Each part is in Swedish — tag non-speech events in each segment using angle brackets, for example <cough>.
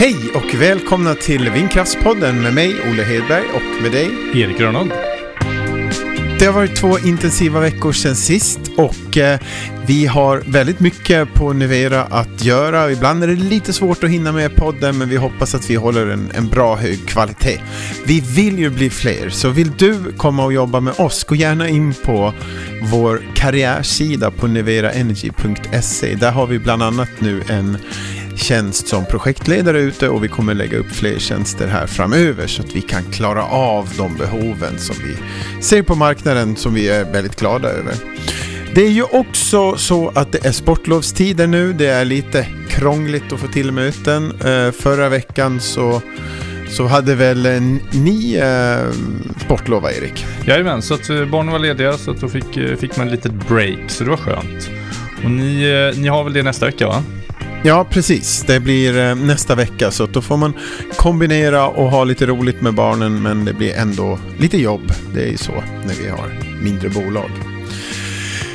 Hej och välkomna till Vindkraftspodden med mig Olle Hedberg och med dig Erik Grönlund. Det har varit två intensiva veckor sedan sist och eh, vi har väldigt mycket på Nivera att göra. Ibland är det lite svårt att hinna med podden men vi hoppas att vi håller en, en bra hög kvalitet. Vi vill ju bli fler så vill du komma och jobba med oss gå gärna in på vår karriärsida på niveraenergy.se. Där har vi bland annat nu en tjänst som projektledare ute och vi kommer lägga upp fler tjänster här framöver så att vi kan klara av de behoven som vi ser på marknaden som vi är väldigt glada över. Det är ju också så att det är sportlovstider nu. Det är lite krångligt att få till möten. Eh, förra veckan så, så hade väl ni eh, sportlov, Erik? Jajamän, så att eh, barnen var lediga så att då fick, fick man ett litet break, så det var skönt. Och ni, ni har väl det nästa vecka, va? Ja, precis. Det blir eh, nästa vecka så då får man kombinera och ha lite roligt med barnen men det blir ändå lite jobb. Det är ju så när vi har mindre bolag.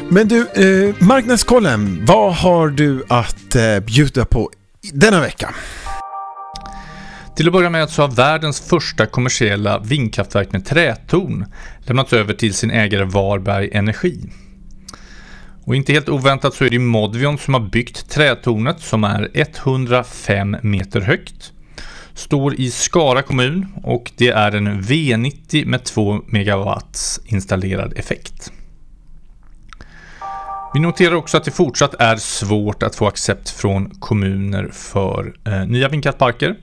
Men du, eh, marknadskollen. Vad har du att eh, bjuda på denna vecka? Till att börja med så har världens första kommersiella vindkraftverk med trätorn lämnats över till sin ägare Varberg Energi. Och inte helt oväntat så är det Modvion som har byggt trätornet som är 105 meter högt. Står i Skara kommun och det är en V90 med 2 megawatts installerad effekt. Vi noterar också att det fortsatt är svårt att få accept från kommuner för eh, nya vindkraftparker.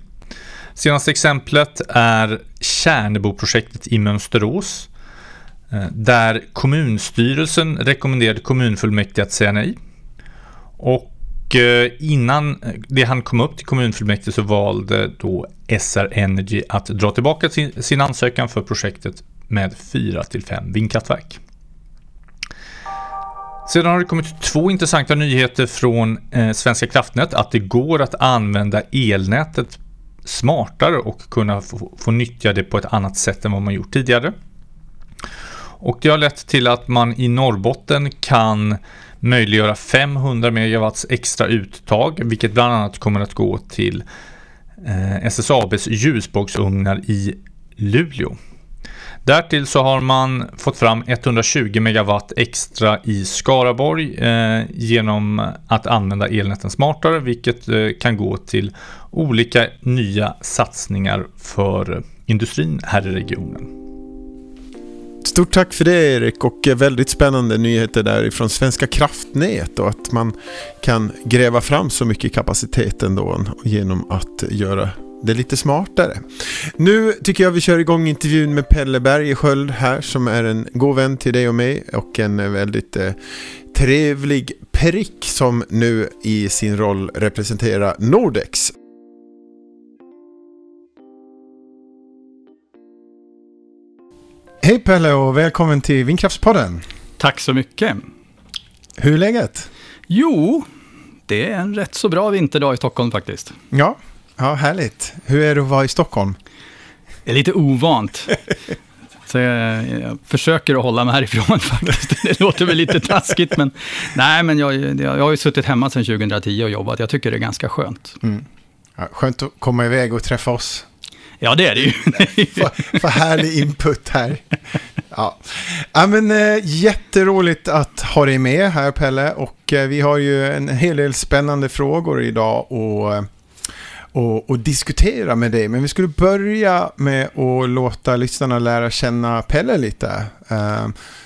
Senaste exemplet är Kärneboprojektet i Mönsterås Eh, där kommunstyrelsen rekommenderade kommunfullmäktige att säga nej. Och eh, innan eh, det han kom upp till kommunfullmäktige så valde då SR Energy att dra tillbaka sin, sin ansökan för projektet med 4 till 5 vindkraftverk. Sedan har det kommit två intressanta nyheter från Svenska kraftnät att det går att använda elnätet smartare och kunna få, få nyttja det på ett annat sätt än vad man gjort tidigare. Och det har lett till att man i Norrbotten kan möjliggöra 500 megawatts extra uttag, vilket bland annat kommer att gå till eh, SSABs ljusbågsugnar i Luleå. Därtill så har man fått fram 120 megawatt extra i Skaraborg eh, genom att använda elnäten smartare, vilket eh, kan gå till olika nya satsningar för eh, industrin här i regionen. Stort tack för det Erik och väldigt spännande nyheter därifrån Svenska kraftnät och att man kan gräva fram så mycket kapacitet ändå genom att göra det lite smartare. Nu tycker jag vi kör igång intervjun med Pelle Bergesköld här som är en god vän till dig och mig och en väldigt eh, trevlig prick som nu i sin roll representerar Nordex. Hej Pelle och välkommen till Vindkraftspodden. Tack så mycket. Hur är läget? Jo, det är en rätt så bra vinterdag i Stockholm faktiskt. Ja, ja härligt. Hur är det att vara i Stockholm? Det är lite ovant. <laughs> Så jag, jag, försöker att hålla mig härifrån <laughs> faktiskt. Det låter väl lite taskigt, men nej, men jag, jag har ju suttit hemma sedan 2010 och jobbat. Jag tycker det är ganska skönt. Mm. Ja, skönt att komma iväg och träffa oss. Ja, det är det ju. <laughs> Vad härlig input här. Ja. ja, men eh, jätteroligt att ha dig med här Pelle. Och eh, vi har ju en hel del spännande frågor idag och, eh, och, och, diskutera med dig. Men vi skulle börja med att låta lyssnarna lära känna Pelle lite.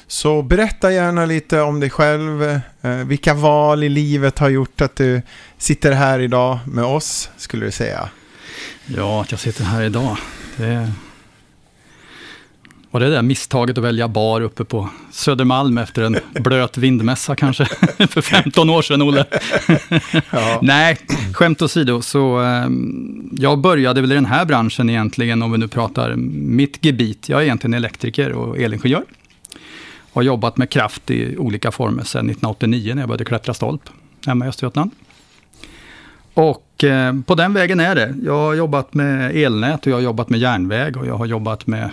så berätta gärna lite om dig själv. vilka val i livet har gjort att du sitter här idag med oss, skulle du säga? Ja, att jag sitter här idag. Det var det där misstaget att välja bar uppe på Södermalm efter en blöt vindmässa kanske, <laughs> för 15 år sedan, Olle. ja. <laughs> Nej, skämt åsido, så um, jag började väl i den här branschen egentligen, om vi nu pratar mitt gebit. Jag är egentligen elektriker och elingenjör. Har jobbat med kraft i olika former sedan 1989 när jag började klättra stolp hemma i Östergötland. Och eh, på den vägen är det. Jag har jobbat med elnät och jag har jobbat med järnväg och jag har jobbat med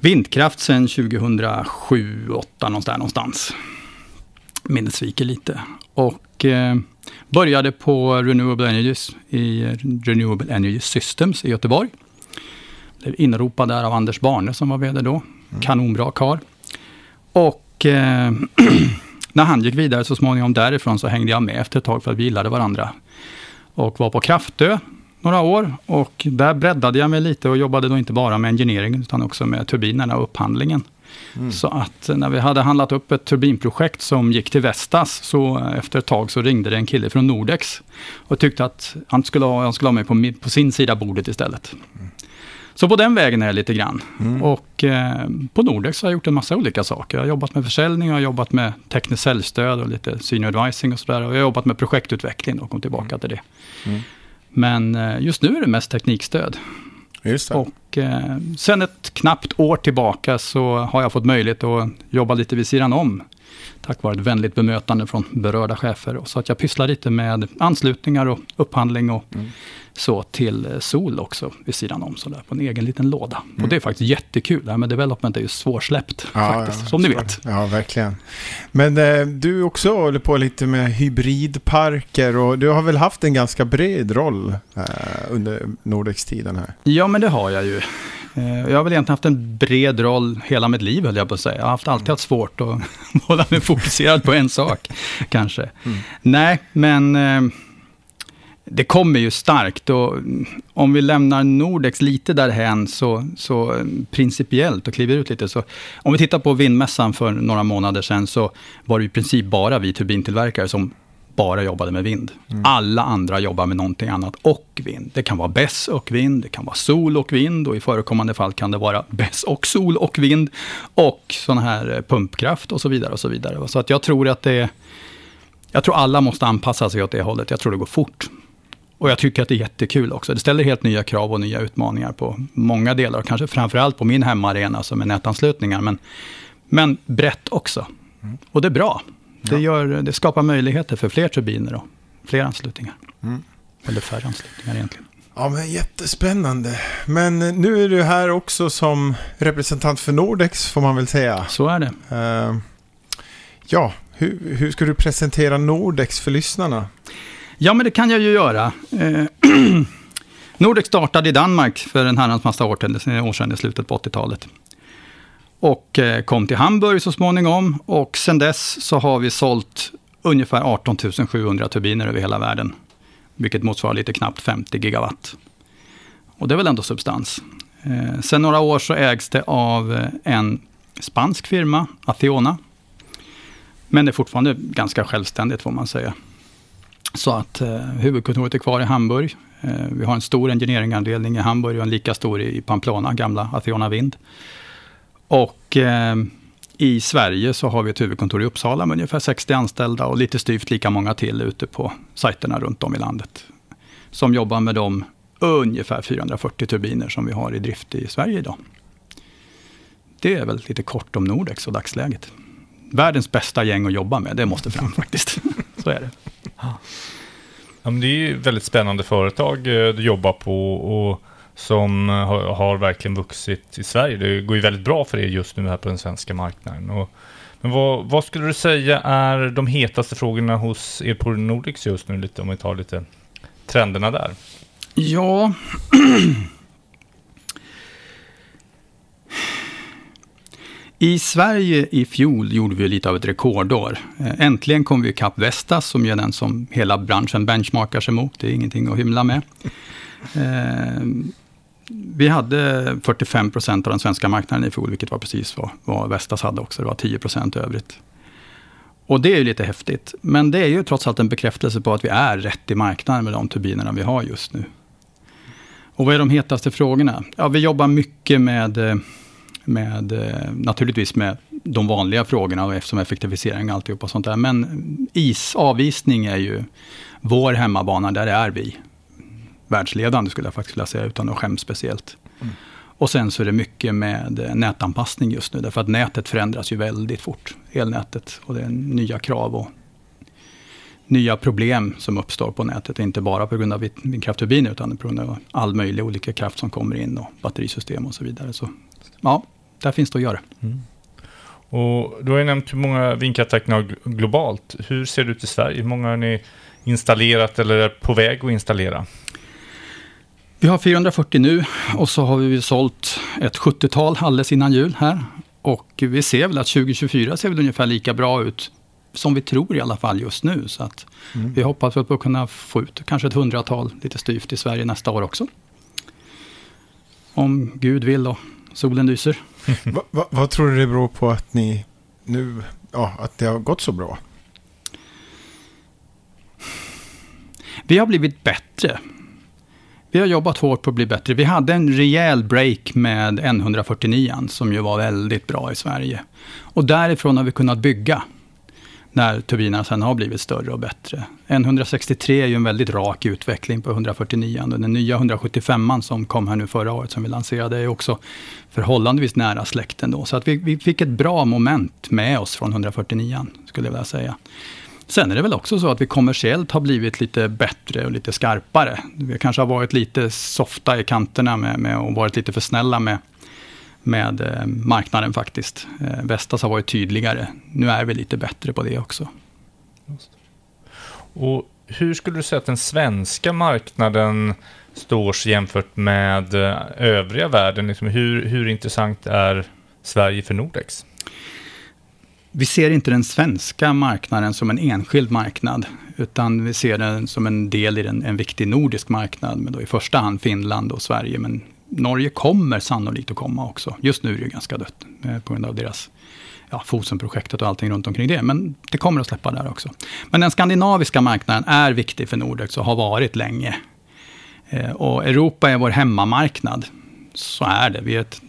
vindkraft sedan 2007, 2008 någonstans. Minnet sviker lite. Och eh, Började på Renewable Energies i Renewable Energy Systems i Göteborg. Blev inropad där av Anders Barne som var vd då. Mm. Kanonbra karl. Och eh, <clears throat> när han gick vidare så småningom därifrån så hängde jag med efter ett tag för att vi gillade varandra. Och var på Kraftö några år och där breddade jag mig lite och jobbade då inte bara med engineering utan också med turbinerna och upphandlingen. Mm. Så att när vi hade handlat upp ett turbinprojekt som gick till Vestas, så efter ett tag så ringde det en kille från Nordex och tyckte att han skulle ha, han skulle ha mig på, på sin sida bordet istället. Mm. Så på den vägen är det lite grann. Mm. Och eh, på Nordex har jag gjort en massa olika saker. Jag har jobbat med försäljning, jag har jobbat med tekniskt säljstöd och lite senior advising och sådär. Och jag har jobbat med projektutveckling och kom tillbaka mm. till det. Mm. Men eh, just nu är det mest teknikstöd. Just det. Och eh, sen ett knappt år tillbaka så har jag fått möjlighet att jobba lite vid sidan om. Tack vare ett vänligt bemötande från berörda chefer. Så att jag pysslar lite med anslutningar och upphandling och mm så till eh, Sol också vid sidan om, så där, på en egen liten låda. Mm. Och det är faktiskt jättekul. Det här med development är ju svårsläppt, ja, faktiskt, ja, som ni vet. Ja, verkligen. Men eh, du också håller på lite med hybridparker och du har väl haft en ganska bred roll eh, under Nordex-tiden här? Ja, men det har jag ju. Eh, jag har väl egentligen haft en bred roll hela mitt liv, höll jag på att säga. Jag har haft, alltid haft svårt att <laughs> hålla mig fokuserad på en sak, kanske. Mm. Nej, men eh, det kommer ju starkt och om vi lämnar Nordex lite därhän så, så principiellt och kliver ut lite så. Om vi tittar på vindmässan för några månader sedan så var det i princip bara vi turbintillverkare som bara jobbade med vind. Mm. Alla andra jobbar med någonting annat och vind. Det kan vara BESS och vind, det kan vara sol och vind och i förekommande fall kan det vara BESS och sol och vind och sån här eh, pumpkraft och så vidare. och Så vidare. Så att jag tror att det jag tror alla måste anpassa sig åt det hållet. Jag tror det går fort. Och jag tycker att det är jättekul också. Det ställer helt nya krav och nya utmaningar på många delar. Kanske framförallt på min hemmaarena som är nätanslutningar. Men, men brett också. Och det är bra. Det, gör, det skapar möjligheter för fler turbiner och fler anslutningar. Mm. Eller färre anslutningar egentligen. Ja, men jättespännande. Men nu är du här också som representant för Nordex, får man väl säga. Så är det. Uh, ja, hur, hur ska du presentera Nordex för lyssnarna? Ja, men det kan jag ju göra. Eh, <clears throat> Nordex startade i Danmark för en herrans massa år sedan, år sedan i slutet på 80-talet. Och eh, kom till Hamburg så småningom. Och sen dess så har vi sålt ungefär 18 700 turbiner över hela världen. Vilket motsvarar lite knappt 50 gigawatt. Och det är väl ändå substans. Eh, sen några år så ägs det av eh, en spansk firma, Atheona. Men det är fortfarande ganska självständigt får man säga. Så att eh, huvudkontoret är kvar i Hamburg. Eh, vi har en stor engineeringavdelning i Hamburg och en lika stor i Pamplona, gamla Atheona Vind. Och eh, i Sverige så har vi ett huvudkontor i Uppsala med ungefär 60 anställda och lite styvt lika många till ute på sajterna runt om i landet. Som jobbar med de ungefär 440 turbiner som vi har i drift i Sverige idag. Det är väl lite kort om Nordex och dagsläget. Världens bästa gäng att jobba med, det måste fram <laughs> faktiskt. Så är det. Ja, men det är ju väldigt spännande företag eh, du jobbar på och som eh, har, har, verkligen vuxit i Sverige. Det går ju väldigt bra för er just nu här på den svenska marknaden. Och, men vad, vad, skulle du säga är de hetaste frågorna hos er på Nordics just nu, lite, om vi tar lite trenderna där? Ja, <clears throat> I Sverige i fjol gjorde vi lite av ett rekordår. Eh, äntligen kom vi ikapp Vestas som är den som hela branschen benchmarkar sig mot. Det är ingenting att hymla med. Eh, vi hade 45 procent av den svenska marknaden i fjol, vilket var precis vad, vad Vestas hade också. Det var 10 procent övrigt. Och det är ju lite häftigt. Men det är ju trots allt en bekräftelse på att vi är rätt i marknaden med de turbinerna vi har just nu. Och vad är de hetaste frågorna? Ja, vi jobbar mycket med med, naturligtvis med de vanliga frågorna eftersom effektivisering och alltihopa sånt där. Men is, avvisning är ju vår hemmabana, där är vi världsledande skulle jag faktiskt vilja säga, utan att skäms speciellt. Mm. Och sen så är det mycket med eh, nätanpassning just nu, därför att nätet förändras ju väldigt fort, elnätet. Och det är nya krav och nya problem som uppstår på nätet. Inte bara på grund av vindkraftturbiner, utan på grund av all möjlig olika kraft som kommer in och batterisystem och så vidare. Så ja, där finns det att göra. Mm. Och du har ju nämnt hur många vindkraftverk ni har globalt. Hur ser det ut i Sverige? Hur många har ni installerat eller är på väg att installera? Vi har 440 nu och så har vi sålt ett 70-tal alldeles innan jul här. Och vi ser väl att 2024 ser väl ungefär lika bra ut som vi tror i alla fall just nu. Så att mm. vi hoppas på att kunna få ut kanske ett hundratal lite styvt i Sverige nästa år också. Om Gud vill och solen lyser. <laughs> va, va, vad tror du det beror på att ni nu, ja, att det har gått så bra? Vi har blivit bättre. Vi har jobbat hårt på att bli bättre. Vi hade en rejäl break med N149 som ju var väldigt bra i Sverige. Och därifrån har vi kunnat bygga när turbinerna sen har blivit större och bättre. N163 är ju en väldigt rak utveckling på 149. Den nya 175 som kom här nu förra året som vi lanserade är också förhållandevis nära släkten då. Så att vi, vi fick ett bra moment med oss från 149 skulle jag vilja säga. Sen är det väl också så att vi kommersiellt har blivit lite bättre och lite skarpare. Vi kanske har varit lite softa i kanterna med, med och varit lite för snälla med, med eh, marknaden faktiskt. Eh, Vestas har varit tydligare. Nu är vi lite bättre på det också. Och hur skulle du säga att den svenska marknaden står sig jämfört med eh, övriga världen? Liksom hur, hur intressant är Sverige för Nordex? Vi ser inte den svenska marknaden som en enskild marknad, utan vi ser den som en del i en, en viktig nordisk marknad, med då i första hand Finland och Sverige, men Norge kommer sannolikt att komma också. Just nu är det ganska dött eh, på grund av deras ja, Fosenprojektet och allting runt omkring det. Men det kommer att släppa där också. Men den skandinaviska marknaden är viktig för Nordex och har varit länge. Eh, och Europa är vår hemmamarknad. Så är det. Vi är ett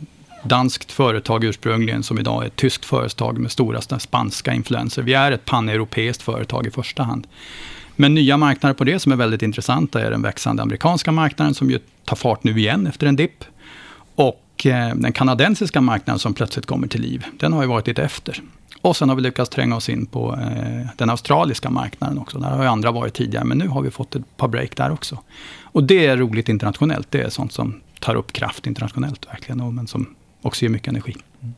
danskt företag ursprungligen som idag är ett tyskt företag med stora spanska influenser. Vi är ett paneuropeiskt företag i första hand. Men nya marknader på det som är väldigt intressanta är den växande amerikanska marknaden som ju tar fart nu igen efter en dipp. Och eh, den kanadensiska marknaden som plötsligt kommer till liv. Den har ju varit lite efter. Och sen har vi lyckats tränga oss in på eh, den australiska marknaden också. Där har ju andra varit tidigare, men nu har vi fått ett par break där också. Och det är roligt internationellt. Det är sånt som tar upp kraft internationellt verkligen, men som också ger mycket energi. Mm.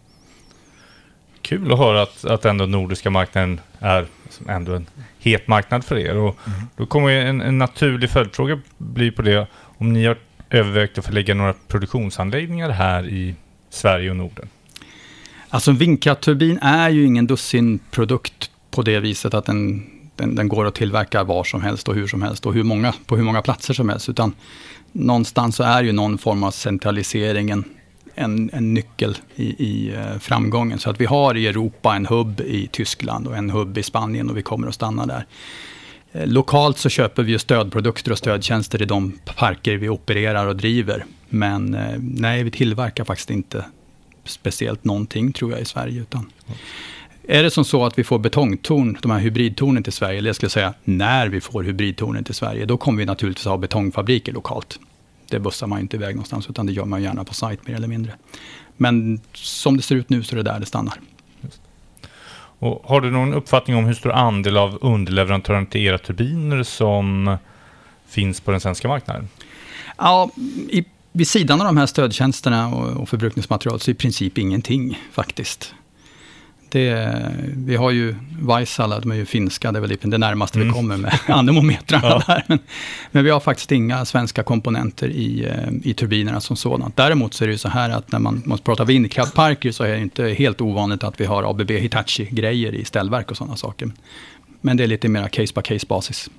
Kul att höra att, att ändå nordiska marknaden är ändå en het marknad för er. Och mm. Då kommer en, en naturlig följdfråga bli på det. Om ni har övervägt att förlägga några produktionsanläggningar här i Sverige och Norden? Alltså en vindkraftturbin är ju ingen dussinprodukt på det viset att den, den, den, går att tillverka var som helst och hur som helst och hur många, på hur många platser som helst. Utan någonstans så är ju någon form av centraliseringen en, en nyckel i, i eh, framgången. Så att vi har i Europa en hubb i Tyskland och en hubb i Spanien och vi kommer att stanna där. Eh, lokalt så köper vi stödprodukter och stödtjänster i de parker vi opererar och driver. Men eh, nej, vi tillverkar faktiskt inte speciellt någonting tror jag i Sverige. Utan är det som så att vi får betongtorn, de här hybridtornen till Sverige, eller jag skulle säga när vi får hybridtornen till Sverige, då kommer vi naturligtvis ha betongfabriker lokalt det bussar man inte iväg någonstans, utan det gör man gärna på sajt mer eller mindre. Men som det ser ut nu så är det där det stannar. Och har du någon uppfattning om hur stor andel av underleverantören till era turbiner som finns på den svenska marknaden? Ja, i, vid sidan av de här stödtjänsterna och, och förbrukningsmaterial så i princip ingenting faktiskt. Det, vi har ju Vaisala, de är ju finska, det är väl det närmaste mm. vi kommer med <laughs> anemometrarna ja. där. Men, men, vi har faktiskt inga svenska komponenter i, eh, i turbinerna som sådant. Däremot så är det ju så här att när man måste prata vindkraftparker så är det inte helt ovanligt att vi har ABB Hitachi-grejer i ställverk och sådana saker. Men det är lite mer case by case basis.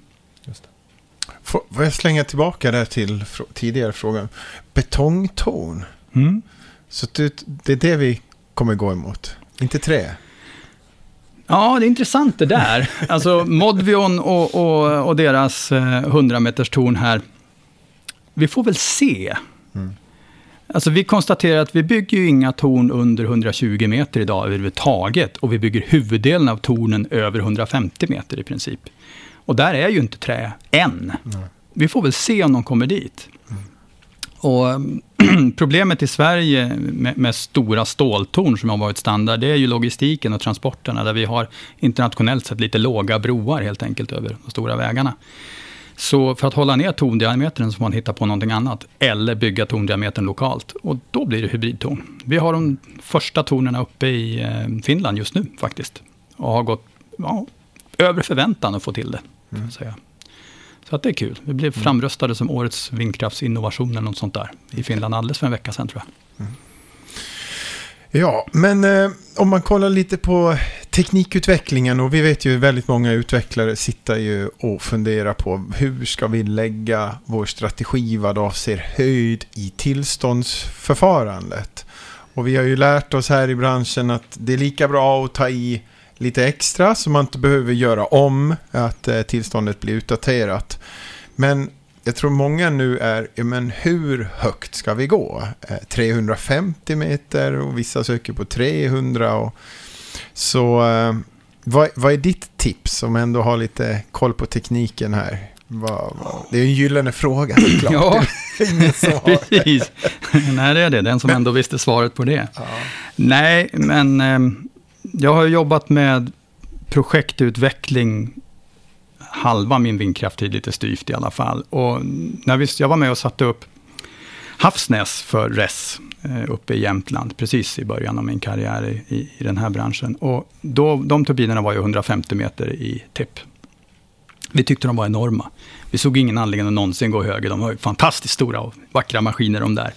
Får jag slänga tillbaka där till tidigare frågan? Betongtorn. Mm. Så det, det är det vi kommer gå emot? Inte trä? Ja, det är intressant det där. Alltså Modvion och, och, och deras 100 eh, meters torn här. Vi får väl se. Mm. Alltså vi konstaterar att vi bygger ju inga torn under 120 meter idag överhuvudtaget. Och vi bygger huvuddelen av tornen över 150 meter i princip. Och där är ju inte trä än. Mm. Vi får väl se om de kommer dit. Och <clears throat> problemet i Sverige med, med, stora ståltorn som har varit standard, det är ju logistiken och transporterna, där vi har internationellt sett lite låga broar helt enkelt över de stora vägarna. Så för att hålla ner tondiametern så får man hitta på någonting annat. Eller bygga tondiametern lokalt. Och då blir det hybridtorn. Vi har de första tornen uppe i eh, Finland just nu faktiskt. Och har gått ja, över förväntan att få till det. Mm. Så, så att det är kul. Vi blev mm. framröstade som årets vindkraftsinnovation eller något sånt där. I Finland alldeles för en vecka sedan tror jag. Mm. Ja, men eh, om man kollar lite på teknikutvecklingen och vi vet ju väldigt många utvecklare sitter ju och funderar på hur ska vi lägga vår strategi vad avser höjd i tillståndsförfarandet. Och vi har ju lärt oss här i branschen att det är lika bra att ta i lite extra så man inte behöver göra om att eh, tillståndet blir utdaterat. Men jag tror många nu är, men hur högt ska vi gå? 350 eh, meter och vissa söker på 300. Och, så eh, vad, vad är ditt tips om ändå har lite koll på tekniken här? Vad, vad, det är en gyllene fråga såklart. <laughs> ja, precis. Nej, det är det. Den som men, ändå visste svaret på det. Ja. Nej, men eh, jag har jobbat med projektutveckling halva min vindkrafttid lite styvt i alla fall. Och när vi, jag var med och satte upp Havsnäs för RES eh, uppe i Jämtland, precis i början av min karriär i, i, i den här branschen. Och då, de turbinerna var ju 150 meter i tipp. Vi tyckte de var enorma. Vi såg ingen anledning att någonsin gå högre. De var fantastiskt stora och vackra maskiner de där.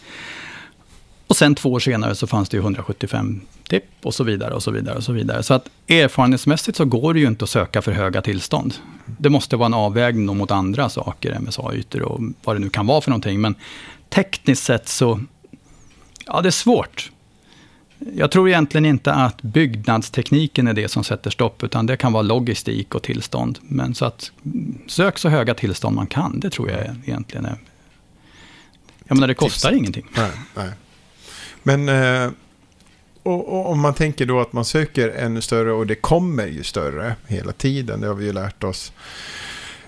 Och sen två år senare så fanns det ju 175 tipp och så vidare och så vidare och så vidare. Så att erfarenhetsmässigt så går det ju inte att söka för höga tillstånd. Det måste vara en avvägning mot andra saker, MSA-ytor och vad det nu kan vara för någonting. Men tekniskt sett så, ja det är svårt. Jag tror egentligen inte att byggnadstekniken är det som sätter stopp, utan det kan vara logistik och tillstånd. Men så att sök så höga tillstånd man kan, det tror jag egentligen är... Jag menar, det kostar Tipset. ingenting. Nej, nej. Men eh, och, och, om man tänker då att man söker ännu större och det kommer ju större hela tiden, det har vi ju lärt oss.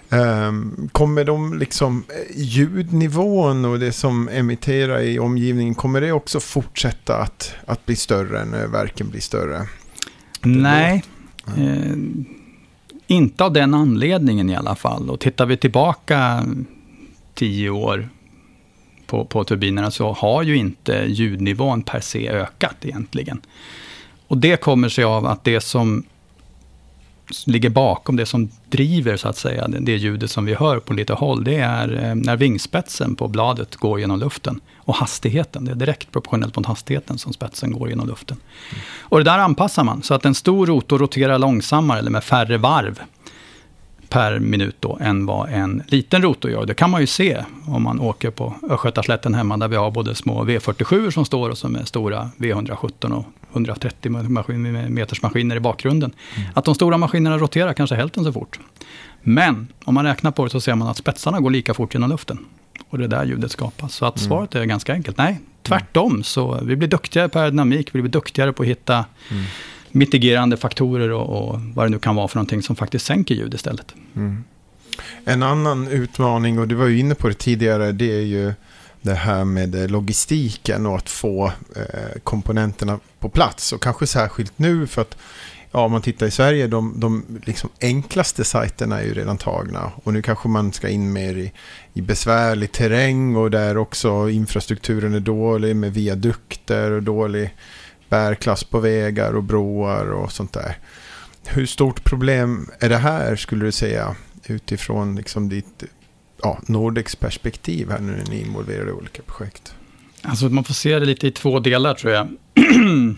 Um, kommer de liksom eh, ljudnivån och det som emitterar i omgivningen, kommer det också fortsätta att, att bli större när verken blir större? Nej, eh, inte av den anledningen i alla fall. Och tittar vi tillbaka tio år på, på turbinerna så har ju inte ljudnivån per se ökat egentligen. Och det kommer sig av att det som ligger bakom, det som driver så att säga, det ljudet som vi hör på lite håll, det är eh, när vingspetsen på bladet går genom luften. Och hastigheten, det är direkt proportionellt mot hastigheten som spetsen går genom luften. Mm. Och det där anpassar man, så att en stor rotor roterar långsammare eller med färre varv per minut då, än vad en liten rotor gör. Det kan man ju se om man åker på Östgötaslätten hemma, där vi har både små V47 som står och som är stora V117 och 130 meters maskiner i bakgrunden. Mm. Att de stora maskinerna roterar kanske hälften så fort. Men om man räknar på det så ser man att spetsarna går lika fort genom luften. Och det är där ljudet skapas. Så att mm. svaret är ganska enkelt. Nej, tvärtom. Så vi blir duktigare på aerodynamik, vi blir duktigare på att hitta mm mitigerande faktorer och, och, vad det nu kan vara för någonting som faktiskt sänker ljud istället. Mm. En annan utmaning, och du var ju inne på det tidigare, det är ju det här med eh, logistiken och att få eh, komponenterna på plats. Och kanske särskilt nu för att ja, om man tittar i Sverige, de, de liksom enklaste sajterna är ju redan tagna. Och nu kanske man ska in mer i, i besvärlig terräng och där också infrastrukturen är dålig med viadukter och dålig bärklass på vägar och broar och sånt där. Hur stort problem är det här skulle du säga utifrån liksom ditt ja, Nordex perspektiv här nu när ni är involverade i olika projekt? Alltså man får se det lite i två delar tror jag. <clears throat>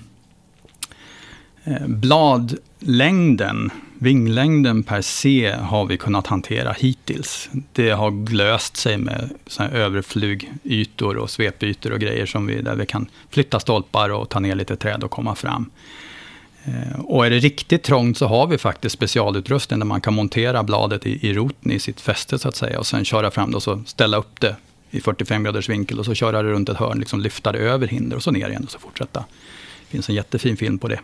Eh, bladlängden, vinglängden per se har vi kunnat hantera hittills. Det har löst sig med överflygytor och svepytor och grejer som vi, där vi kan flytta stolpar och ta ner lite träd och komma fram. Eh, och är det riktigt trångt så har vi faktiskt specialutrustning där man kan montera bladet i, i roten i sitt fäste så att säga och sen köra fram det och så ställa upp det i 45 graders vinkel och så köra det runt ett hörn, liksom lyfta det över hinder och så ner igen och så fortsätta. Det finns en jättefin film på det.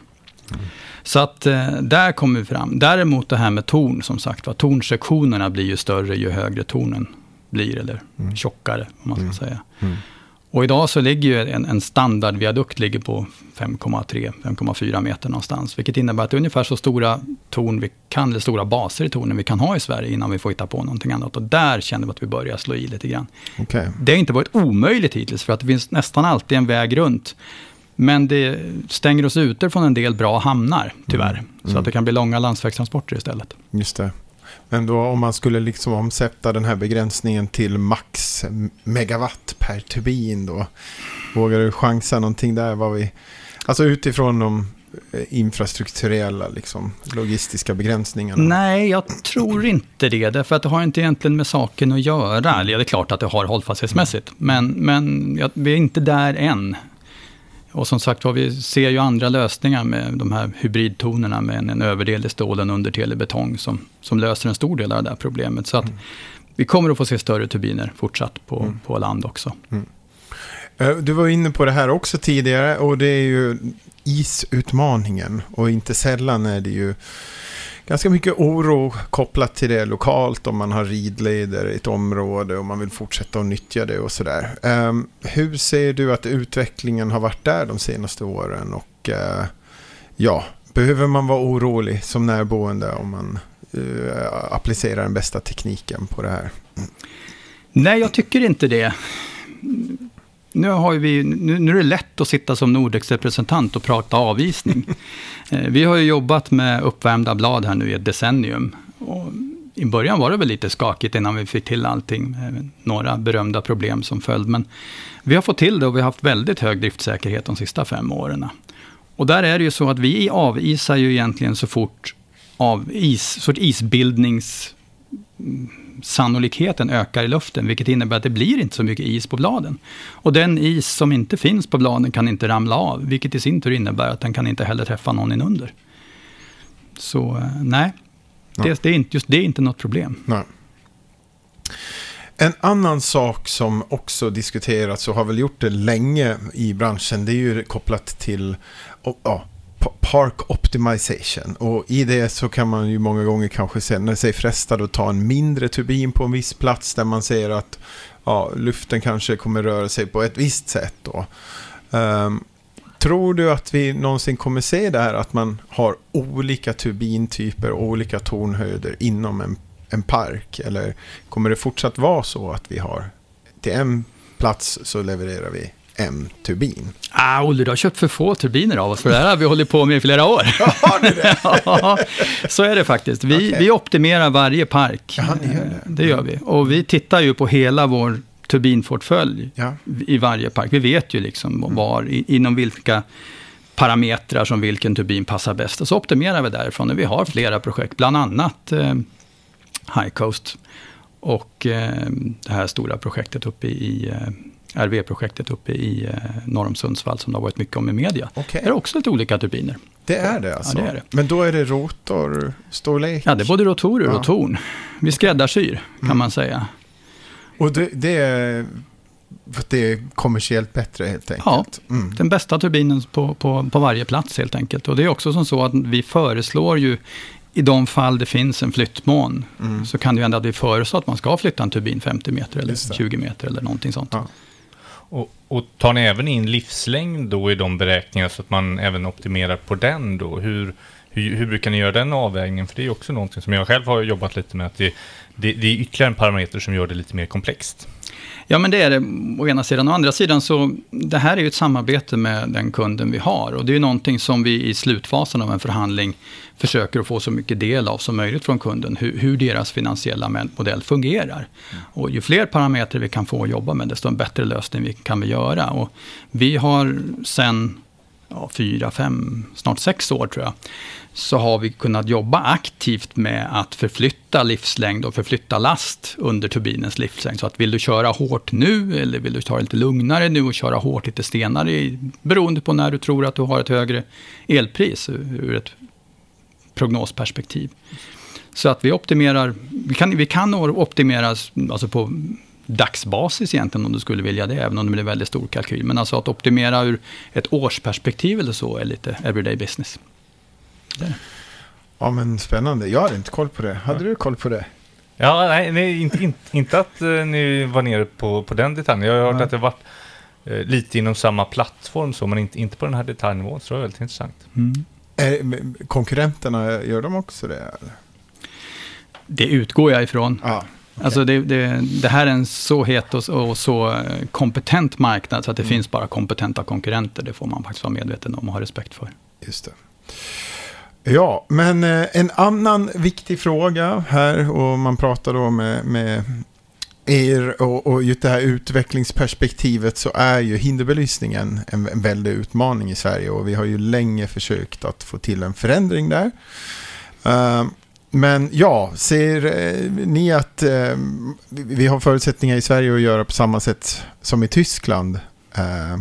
Så att eh, där kommer vi fram. Däremot det här med torn, som sagt var, tornsektionerna blir ju större ju högre tornen blir, eller mm. tjockare, om man ska mm. säga. Mm. Och idag så ligger ju en, en standardviadukt ligger på 5,3-5,4 meter någonstans. Vilket innebär att det är ungefär så stora torn vi kan, eller stora baser i tornen vi kan ha i Sverige innan vi får hitta på någonting annat. Och där känner vi att vi börjar slå i lite grann. Okay. Det har inte varit omöjligt hittills för att det finns nästan alltid en väg runt. Men det stänger oss ute från en del bra hamnar, tyvärr. Mm. Mm. Så att det kan bli långa landsvägstransporter istället. Just det. Men då om man skulle liksom omsätta den här begränsningen till max megawatt per turbin då. Vågar du chansa någonting där? Vad vi, alltså utifrån de eh, infrastrukturella liksom, logistiska begränsningarna? Nej, jag tror inte det. Därför att det har inte egentligen med saken att göra. Det är klart att det har hållfasthetsmässigt. Men, men ja, vi är inte där än. Och som sagt vi ser ju andra lösningar med de här hybridtonerna med en, en överdel i stål, en underdel i betong som, som löser en stor del av det här problemet. Så att mm. vi kommer att få se större turbiner fortsatt på, mm. på land också. Mm. Eh, du var inne på det här också tidigare och det är ju isutmaningen. Och inte sällan är det ju ganska mycket oro kopplat till det lokalt om man har ridleder i ett område och man vill fortsätta att nyttja det och sådär. Um, hur ser du att utvecklingen har varit där de senaste åren och uh, ja, behöver man vara orolig som närboende om man uh, applicerar den bästa tekniken på det här? Nej, jag tycker inte det nu, har vi, nu, nu är det lätt att sitta som Nordex-representant och prata avvisning. <laughs> Eh, vi har ju jobbat med uppvärmda blad här nu i ett decennium. Och I början var det väl lite skakigt innan vi fick till allting. Några berömda problem som följd. Men vi har fått till det och vi har haft väldigt hög driftsäkerhet de sista fem åren. Och där är det ju så att vi avisar ju egentligen så fort av is, sort isbildnings sannolikheten ökar i luften, vilket innebär att det blir inte så mycket is på bladen. Och den is som inte finns på bladen kan inte ramla av, vilket i sin tur innebär att den kan inte heller träffa någon inunder. Så eh, nej, det, det, är inte, just det är inte något problem. Nej. En annan sak som också diskuterats och har väl gjort det länge i branschen, det är ju kopplat till ja, Park Optimization. Och i det så kan man ju många gånger kanske känna sig frestad att ta en mindre turbin på en viss plats där man ser att ja, luften kanske kommer röra sig på ett visst sätt. Då. Um, tror du att vi någonsin kommer se det här att man har olika turbintyper och olika tornhöjder inom en, en park? Eller kommer det fortsatt vara så att vi har till en plats så levererar vi en turbin. Ah, Olle, du har köpt för få turbiner av oss, för det här har vi hållit på med i flera år. <laughs> Har ni det? <laughs> ja, så är det faktiskt. Vi, okay. vi optimerar varje park. Jaha, ni gör det. det gör vi. Och vi tittar ju på hela vår turbinportfölj ja. i varje park. Vi vet ju liksom mm. var, inom vilka parametrar som vilken turbin passar bäst. Och så optimerar vi därifrån. Och vi har flera projekt, bland annat eh, High Coast och eh, det här stora projektet uppe i eh, RV-projektet uppe i eh, norr om Sundsvall som det har varit mycket om i media. Okay. Det är också lite olika turbiner. Det är det alltså? Ja, det är det. Men då är det rotorstorlek? Ja, det är både rotorer ja. och torn. Vi skräddarsyr, kan mm. man säga. Och det, det är det är kommersiellt bättre helt enkelt? Ja, mm. den bästa turbinen på, på, på varje plats helt enkelt. Och det är också som så att vi föreslår ju i de fall det finns en flyttmån mm. så kan det ju hända att vi föreslår att man ska flytta en turbin 50 meter eller 20 meter eller någonting sånt. Ja. Och, och tar ni även in livslängd då i de beräkningarna så att man även optimerar på den då? Hur, hur, hur brukar ni göra den avvägningen? För det är också någonting som jag själv har jobbat lite med. att det, det, det är ytterligare en parameter som gör det lite mer komplext. Ja, men det är det å ena sidan. Å andra sidan så, det här är ju ett samarbete med den kunden vi har. Och det är ju någonting som vi i slutfasen av en förhandling försöker att få så mycket del av som möjligt från kunden. Hur, hur deras finansiella modell fungerar. Mm. Och ju fler parametrar vi kan få att jobba med, desto en bättre lösning vi, kan vi göra. Och vi har sen ja, fyra, fem, snart sex år tror jag, så har vi kunnat jobba aktivt med att förflytta livslängd och förflytta last under turbinens livslängd. Så att vill du köra hårt nu eller vill du ta det lite lugnare nu och köra hårt lite stenare beroende på när du tror att du har ett högre elpris ur ett prognosperspektiv. Så att vi optimerar, vi kan, vi kan optimera alltså på dagsbasis egentligen om du skulle vilja det, även om det blir väldigt stor kalkyl. Men alltså att optimera ur ett årsperspektiv eller så är lite everyday business. Ja men spännande, jag hade inte koll på det. Hade ja. du koll på det? Ja, nej, nej inte, inte, inte att uh, ni var nere på, på den detaljen. Jag har hört att det varit eh, lite inom samma plattform så, men inte, inte på den här detaljnivån. Så det är väldigt intressant. Mm. Är, konkurrenterna, gör de också det? Eller? Det utgår jag ifrån. Ah. Okay. Alltså det, det, det, här är en så het och, och, så kompetent marknad så att det mm. finns bara kompetenta konkurrenter. Det får man faktiskt vara medveten om och ha respekt för. Just det. Ja, men eh, en annan viktig fråga här och man pratar då med, med er och, och just det här utvecklingsperspektivet så är ju hinderbelysningen en, en väldig utmaning i Sverige och vi har ju länge försökt att få till en förändring där. Uh, men ja, ser eh, ni att eh, vi har förutsättningar i Sverige att göra på samma sätt som i Tyskland? Eh,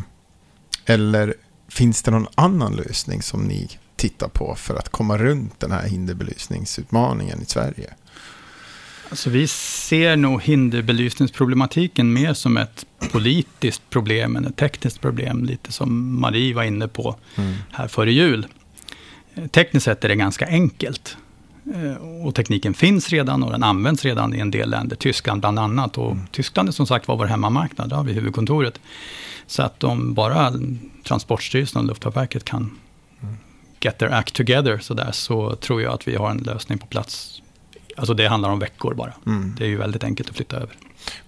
eller finns det någon annan lösning som ni tittar på för att komma runt den här hinderbelysningsutmaningen i Sverige? Alltså vi ser nog hinderbelysningsproblematiken mer som ett politiskt problem än ett tekniskt problem, lite som Marie var inne på mm. här före jul. Tekniskt sett är det ganska enkelt. Eh, och tekniken finns redan och den används redan i en del länder, Tyskland bland annat. Och mm. Tyskland är som sagt var vår hemmamarknad, där har vi huvudkontoret. Så att om bara Transportstyrelsen och Luftfartsverket kan. Get their act together så, där, så tror jag att vi har en lösning på plats. Alltså det handlar om veckor bara. Mm. Det är ju väldigt enkelt att flytta över.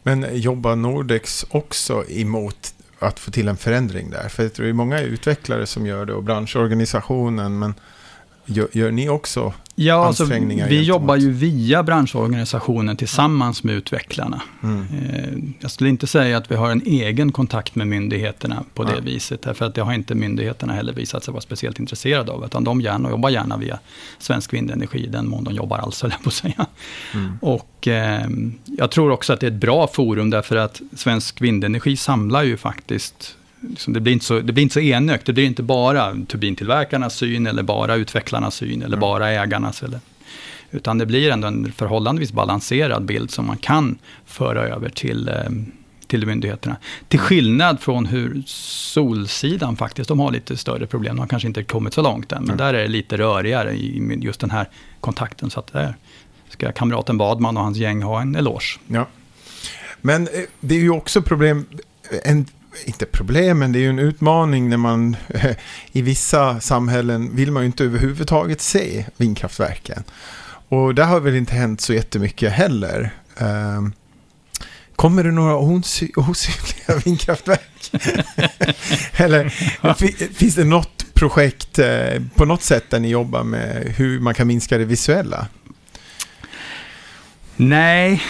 Men jobbar Nordex också emot att få till en förändring där? För det är många utvecklare som gör det och branschorganisationen. Men Gör, gör ni också ja, alltså, ansträngningar? Alltså, vi jobbar ju via branschorganisationen tillsammans med utvecklarna. Mm. Eh, jag skulle inte säga att vi har en egen kontakt med myndigheterna på det ja. viset. Därför att det har inte myndigheterna heller visat sig vara speciellt intresserade av. Utan de gärna, jobbar gärna via Svensk Vindenergi, den mån de jobbar alls, höll på att säga. Mm. Och eh, jag tror också att det är ett bra forum, därför att Svensk Vindenergi samlar ju faktiskt liksom, det, blir inte så, det blir inte så enögt. Det blir inte bara turbintillverkarnas syn eller bara utvecklarnas syn eller mm. bara ägarnas. Eller, utan det blir ändå en förhållandevis balanserad bild som man kan föra över till, eh, till myndigheterna. Till mm. skillnad från hur Solsidan faktiskt, de har lite större problem. De har kanske inte kommit så långt än, men mm. där är det lite rörigare i just den här kontakten. Så att där ska kamraten Badman och hans gäng ha en eloge. Ja. Men eh, det är ju också problem, en inte problem, men det är ju en utmaning när man eh, i vissa samhällen vill man ju inte överhuvudtaget se vindkraftverken. Och det har väl inte hänt så jättemycket heller. Ehm, kommer det några osynliga <laughs> vindkraftverk? <laughs> Eller finns det något projekt eh, på något sätt där ni jobbar med hur man kan minska det visuella? Nej,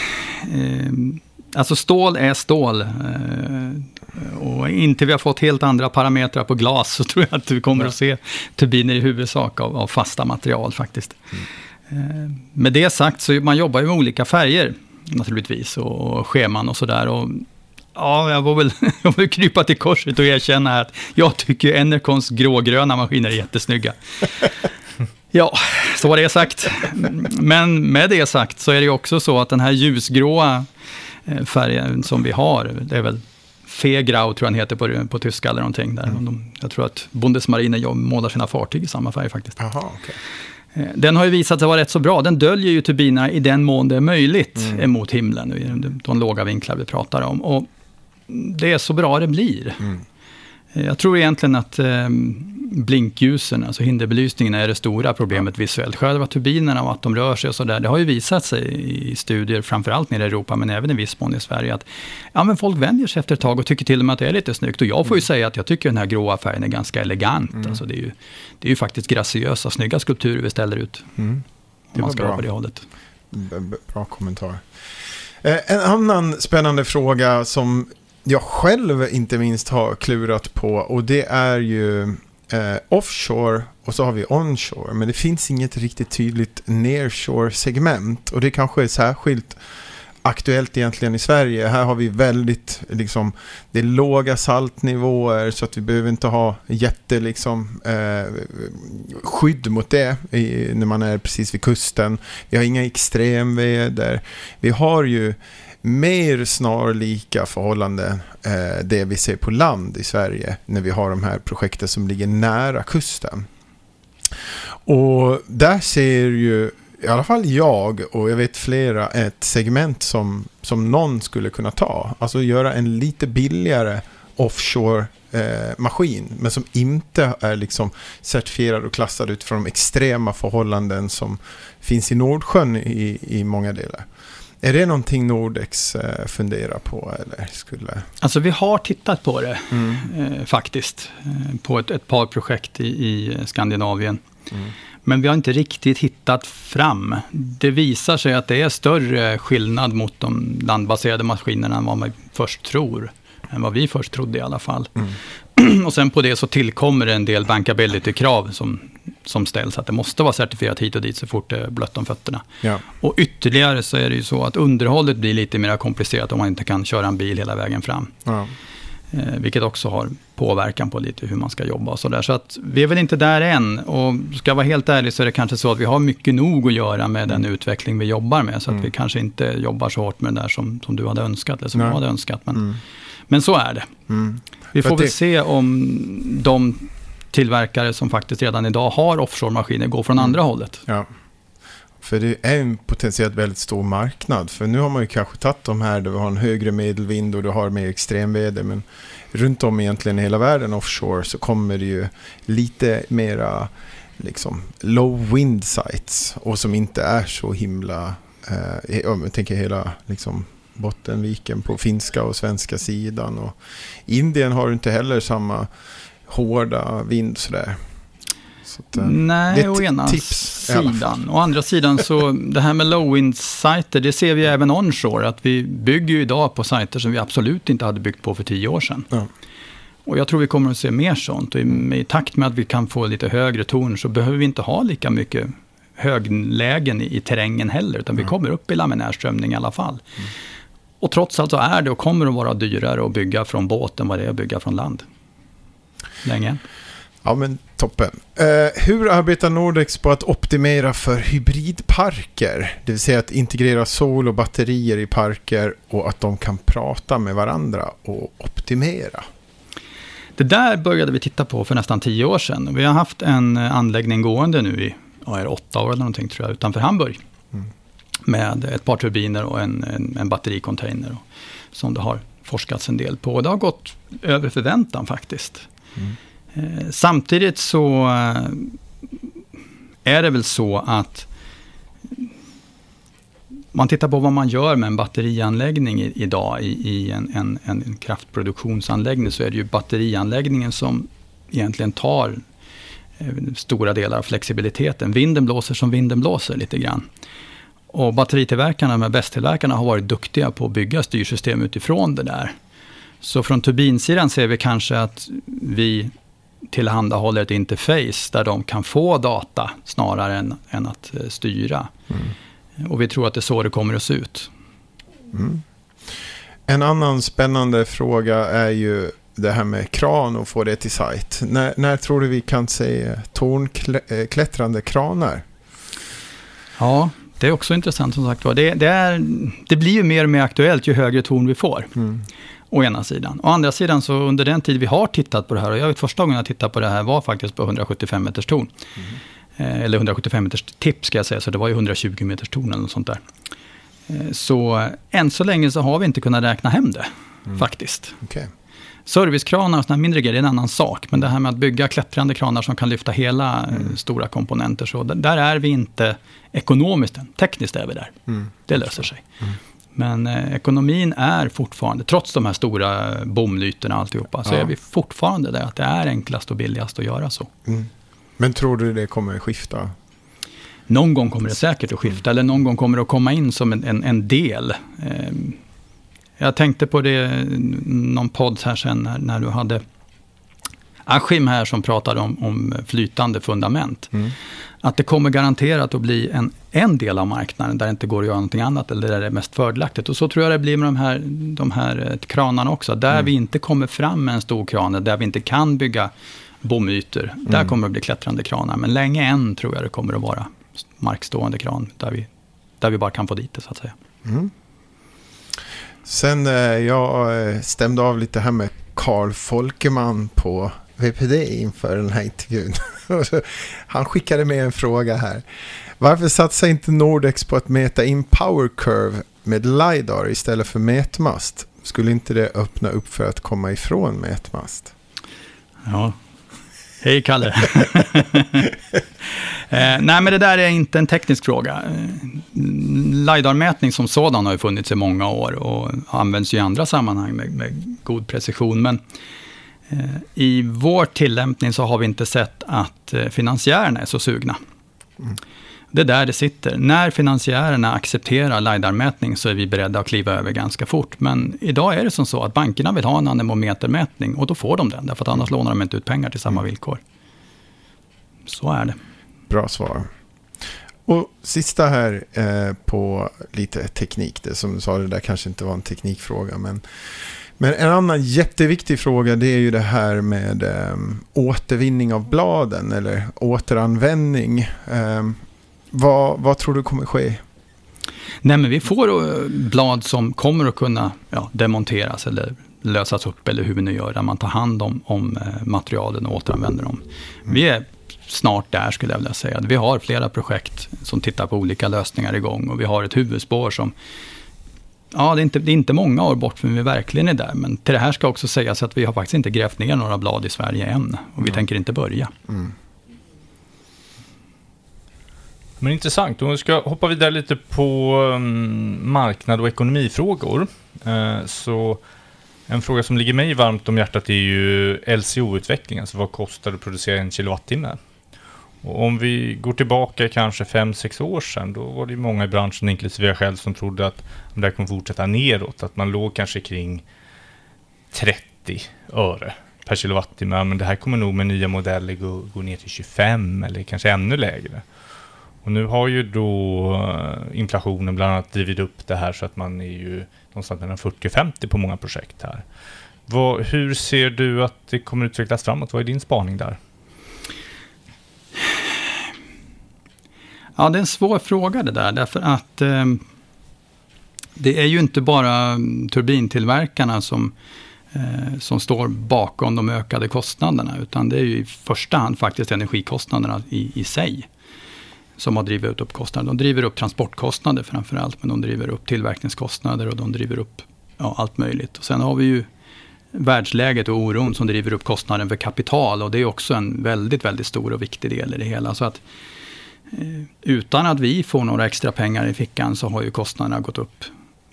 ehm, alltså stål är stål. Eh, Eh, och inte vi har fått helt andra parametrar på glas så tror jag att vi kommer ja. att se turbiner i huvudsak av, av fasta material faktiskt. Mm. Med det sagt så man jobbar ju med olika färger naturligtvis och scheman och sådär. Ja, jag får väl, <laughs> jag får krypa till korset och erkänna att jag tycker Enercons grågröna maskiner är jättesnygga. <laughs> Ja, så var det sagt. Men med det sagt så är det också så att den här ljusgråa eh, färgen som vi har, det är väl Fegrau tror jag han heter på, på tyska eller någonting. Där. Mm. De, jag tror att Bundesmarine målar sina fartyg i samma färg faktiskt. Aha, okay. Eh, den har ju visat sig vara rätt så bra. Den döljer ju turbinerna i den mån det är möjligt mm. emot himlen, de, de låga vinklar vi pratar om. Och det är så bra det blir. Mm. Jag tror egentligen att eh, blinkljusen, alltså hinderbelysningen, är det stora problemet visuellt. Själva turbinerna och att de rör sig och sådär, det har ju visat sig i studier, framförallt nere i Europa, men även i viss mån i Sverige, att ja, men folk vänjer sig efter ett tag och tycker till och med att det är lite snyggt. Och jag får ju mm. säga att jag tycker den här gråa färgen är ganska elegant. Mm. Alltså det, är ju, det är ju faktiskt graciösa, snygga skulpturer vi ställer ut. Mm. Man ska vara på det hållet. Bra kommentar. Eh, en annan spännande fråga som jag själv inte minst har klurat på och det är ju eh, offshore och så har vi onshore. Men det finns inget riktigt tydligt nearshore segment och det kanske är särskilt aktuellt egentligen i Sverige. Här har vi väldigt, liksom, det är låga saltnivåer så att vi behöver inte ha jätte, liksom, eh, skydd mot det i, när man är precis vid kusten. Vi har inga extremväder. Vi har ju mer snarlika förhållanden eh, det vi ser på land i Sverige när vi har de här projekten som ligger nära kusten. Och där ser ju i alla fall jag och jag vet flera ett segment som, som någon skulle kunna ta. Alltså göra en lite billigare offshore eh, maskin, men som inte är liksom certifierad och klassad utifrån de extrema förhållanden som finns i Nordsjön i, i många delar. Är det någonting Nordex eh, funderar på eller skulle? Alltså vi har tittat på det mm. eh, faktiskt. Eh, på ett, ett, par projekt i, i Skandinavien. Mm. Men vi har inte riktigt hittat fram. Det visar sig att det är större skillnad mot de landbaserade maskinerna än vad man först tror. Än vad vi först trodde i alla fall. Mm. <clears throat> och sen på det så tillkommer det en del bankability-krav som, som ställs. Att det måste vara certifierat hit och dit så fort det är blött om fötterna. Ja. Och ytterligare så är det ju så att underhållet blir lite mer komplicerat om man inte kan köra en bil hela vägen fram. Ja. Eh, vilket också har påverkan på lite hur man ska jobba och sådär. Så att vi är väl inte där än. Och ska jag vara helt ärlig så är det kanske så att vi har mycket nog att göra med den utveckling vi jobbar med. Så att mm. vi kanske inte jobbar så hårt med det där som, som du hade önskat, eller som Nej. jag hade önskat. Men, mm. men så är det. Mm. Vi får väl se om de tillverkare som faktiskt redan idag har offshore-maskiner går från mm. andra hållet. Ja. För det är en potentiellt väldigt stor marknad. För nu har man ju kanske tagit de här där vi har en högre medelvind och du har mer extremväder. Men runt om egentligen i hela världen offshore så kommer det ju lite mera liksom low wind sites. Och som inte är så himla, eh, jag tänker hela liksom Bottenviken på finska och svenska sidan. Och Indien har inte heller samma hårda vind sådär. Att, eh, Nej, å ena tips, sidan. Å andra sidan så, det här med low wind-sajter, det ser vi även onshore. Att vi bygger ju idag på sajter som vi absolut inte hade byggt på för tio år sedan. Ja. Och jag tror vi kommer att se mer sånt. Och i, i, takt med att vi kan få lite högre torn så behöver vi inte ha lika mycket höglägen i, i terrängen heller. Utan mm. vi kommer upp i laminärströmning i alla fall. Mm. Och trots allt så är det och kommer att vara dyrare att bygga från båt än vad det är att bygga från land. Länge. Ja, men toppen. Uh, hur arbetar Nordex på att optimera för hybridparker? Det vill säga att integrera sol och batterier i parker och att de kan prata med varandra och optimera. Det där började vi titta på för nästan tio år sedan. Vi har haft en anläggning gående nu i ja, åtta år eller någonting tror jag, utanför Hamburg. Mm. Med ett par turbiner och en, en, en battericontainer. Som det har forskats en del på. Och det har gått över förväntan faktiskt. Mm. Samtidigt så eh, är det väl så att man tittar på vad man gör med en batterianläggning idag i, i en, en, en, kraftproduktionsanläggning så är det ju batterianläggningen som egentligen tar eh, stora delar av flexibiliteten. Vinden blåser som vinden blåser lite grann. Och batteritillverkarna de här bästtillverkarna har varit duktiga på att bygga styrsystem utifrån det där. Så från turbinsidan ser vi kanske att vi tillhandahåller ett interface där de kan få data snarare än, än att eh, styra. Mm. Och vi tror att det är så det kommer att se ut. Mm. En annan spännande fråga är ju det här med kran och få det till sajt. När, när tror du vi kan se tornklättrande kranar? Ja, det är också intressant som sagt det, det, är, det blir ju mer och mer aktuellt ju högre torn vi får. Mm. Å ena sidan. Å andra sidan så under den tid vi har tittat på det här, och jag vet första gången jag tittade på det här var faktiskt på 175 meters torn. Mm. eller 175 meters tipp ska jag säga, så det var ju 120 meters torn eller något sånt där. Eh, så än så länge så har vi inte kunnat räkna hem det, mm. faktiskt. Okay. Servicekranar och sådana mindre grejer är en annan sak. Men det här med att bygga klättrande kranar som kan lyfta hela eh, mm. stora komponenter. Så där är vi inte ekonomiskt än. Tekniskt är vi där. Mm. Det löser sig. Mm. Men eh, ekonomin är fortfarande, trots de här stora bomlytorna och alltihopa, så ja. är vi fortfarande där att det är enklast och billigast att göra så. Mm. Men tror du det kommer att skifta? Någon gång kommer det säkert att skifta, eller någon gång kommer det att komma in som en, en, en del. Eh, jag tänkte på det, någon podd här sen när, när du hade Askim här som pratade om, om flytande fundament. Mm. Att det kommer garanterat att bli en, en del av marknaden där det inte går att göra någonting annat eller där det är mest fördelaktigt. Och så tror jag det blir med de här, de här eh, kranarna också. Där mm. vi inte kommer fram med en stor kran, där vi inte kan bygga bomytor. Mm. Där kommer det bli klättrande kranar. Men länge än tror jag det kommer att vara markstående kran där vi, där vi bara kan få dit det så att säga. Mm. Sen eh, jag eh, stämde av lite här med Carl Folkeman på VPD inför den här intervjun. <laughs> Han skickade med en fråga här. Varför satsar inte Nordex på att mäta in power curve med LiDAR istället för mätmast? Skulle inte det öppna upp för att komma ifrån mätmast? Ja. Hej Kalle. <laughs> eh, nej, men det där är inte en teknisk fråga. LiDAR-mätning som sådan har ju funnits i många år och används i andra sammanhang med, med god precision. Men Eh, i vår tillämpning så har vi inte sett att eh, finansiärerna är så sugna. Mm. Det är där det sitter. När finansiärerna accepterar LiDAR-mätning så är vi beredda att kliva över ganska fort. Men idag är det som så att bankerna vill ha en anemometermätning och då får de den. Därför att annars lånar de inte ut pengar till samma villkor. Så är det. Bra svar. Och sista här eh, på lite teknik. Det som du sa, det där kanske inte var en teknikfråga. Men, men en annan jätteviktig fråga det är ju det här med eh, återvinning av bladen eller återanvändning. Eh, vad, vad tror du kommer ske? Nej, men vi får eh, blad som kommer att kunna ja, demonteras eller lösas upp eller hur vi nu gör, där man tar hand om, om eh, materialen och återanvänder dem. Vi är snart där skulle jag vilja säga. Vi har flera projekt som tittar på olika lösningar igång och vi har ett huvudspår som Ja, det är, inte, det är inte många år bort men vi verkligen är där. Men till det här ska också sägas att vi har faktiskt inte grävt ner några blad i Sverige än. Och vi mm. tänker inte börja. Mm. Men intressant. Om vi ska hoppa vidare lite på um, marknad och ekonomifrågor. Uh, så en fråga som ligger mig varmt om hjärtat är ju LCO-utvecklingen. Alltså vad kostar det att producera en kilowattimme? Och om vi går tillbaka kanske 5-6 år sedan, då var det många i branschen, inklusive jag själv, som trodde att det här kommer fortsätta neråt. Att man låg kanske kring 30 öre per kilowattimme. Men det här kommer nog med nya modeller gå, gå ner till 25 eller kanske ännu lägre. Och nu har ju då eh, inflationen bland annat drivit upp det här så att man är ju någonstans mellan 40 50 på många projekt här. Vad, hur ser du att det kommer utvecklas framåt? Vad är din spaning där? Ja, det är en svår fråga det där, därför att eh, det är ju inte bara turbintillverkarna som, eh, som står bakom de ökade kostnaderna, utan det är ju i första hand faktiskt energikostnaderna i, i sig som har drivit upp kostnader. De driver upp transportkostnader framför allt, men de driver upp tillverkningskostnader och de driver upp ja, allt möjligt. Och sen har vi ju världsläget och oron som driver upp kostnaden för kapital och det är också en väldigt, väldigt stor och viktig del i det hela. Så att eh, Eh, utan att vi får några extra pengar i fickan så har ju kostnaderna gått upp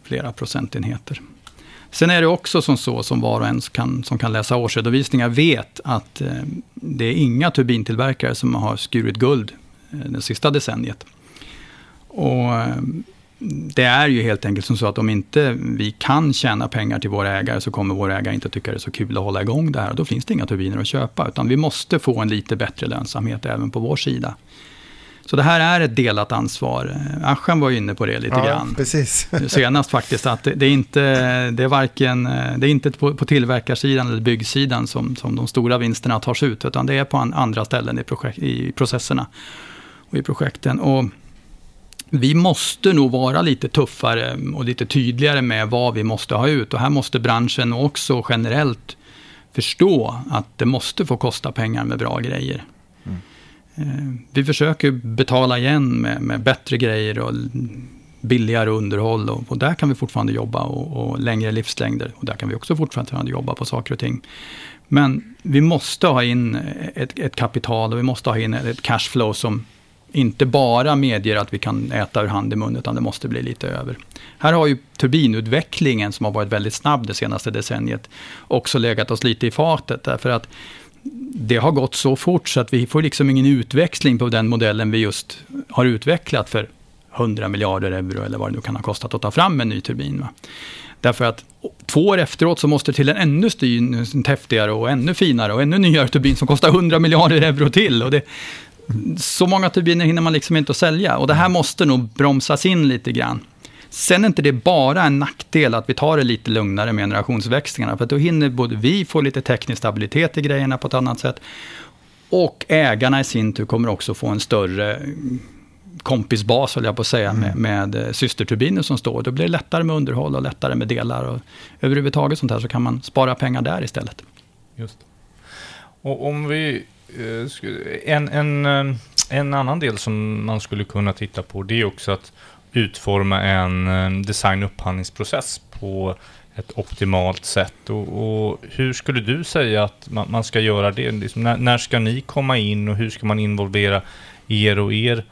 flera procentenheter. Sen är det också som så, som var och en kan, som kan läsa årsredovisningar vet, att eh, det är inga turbintillverkare som har skurit guld eh, det sista decenniet. Och det är ju helt enkelt som så att om inte vi kan tjäna pengar till våra ägare så kommer våra ägare inte tycka det är så kul att hålla igång det här. Då finns det inga turbiner att köpa, utan vi måste få en lite bättre lönsamhet även på vår sida. Så det här är ett delat ansvar. Aschan var inne på det lite ja, grann. Precis. <laughs> Senast faktiskt, att det, är inte, det är varken, det är inte på, på tillverkarsidan eller byggsidan som, som de stora vinsterna tas ut, utan det är på andra ställen i, projekt, i processerna och i projekten. Och vi måste nog vara lite tuffare och lite tydligare med vad vi måste ha ut. Och här måste branschen också generellt förstå att det måste få kosta pengar med bra grejer. Eh, vi försöker betala igen med, med, bättre grejer och billigare underhåll. Och, och där kan vi fortfarande jobba och, och, längre livslängder. Och där kan vi också fortfarande jobba på saker och ting. Men vi måste ha in ett, ett kapital och vi måste ha in ett cashflow som inte bara medger att vi kan äta ur hand i mun, utan det måste bli lite över. Här har ju turbinutvecklingen, som har varit väldigt snabb det senaste decenniet, också legat oss lite i fatet, därför att det har gått så fort så att vi får liksom ingen utväxling på den modellen vi just har utvecklat för 100 miljarder euro, eller vad det nu kan ha kostat att ta fram en ny turbin. Va? Därför att två år efteråt så måste det till en ännu styr, häftigare och ännu finare och ännu nyare turbin som kostar 100 miljarder euro till. Och det, så många turbiner hinner man liksom inte att sälja. Och det här måste nog bromsas in lite grann. Sen är inte det bara en nackdel att vi tar det lite lugnare med generationsväxlingarna. För då hinner både vi få lite teknisk stabilitet i grejerna på ett annat sätt. Och ägarna i sin tur kommer också få en större kompisbas, höll jag på att säga, mm. med, med eh, systerturbiner som står. Då blir det lättare med underhåll och lättare med delar. Och överhuvudtaget sånt här så kan man spara pengar där istället. Just. Och om vi Eh, en, en, eh, en annan del som man skulle kunna titta på det är också att utforma en design och upphandlingsprocess på ett optimalt sätt. Och, och, hur skulle du säga att man, man ska göra det? Liksom, när, när, ska ni komma in och hur ska man involvera er och er,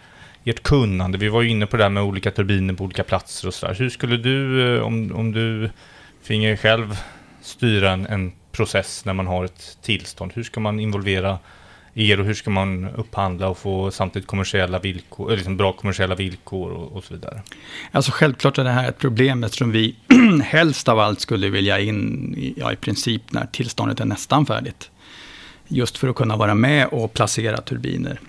ert kunnande? Vi var ju inne på det här med olika turbiner på olika platser och sådär. Hur skulle du, eh, om, om du finge själv styra en, en process när man har ett tillstånd, hur ska man involvera er och hur ska man upphandla och få samtidigt kommersiella villkor, liksom bra kommersiella villkor och, och, så vidare? Alltså självklart är det här ett problem eftersom vi <clears throat> helst av allt skulle vilja in i, ja, i princip när tillståndet är nästan färdigt. Just för att kunna vara med och placera turbiner.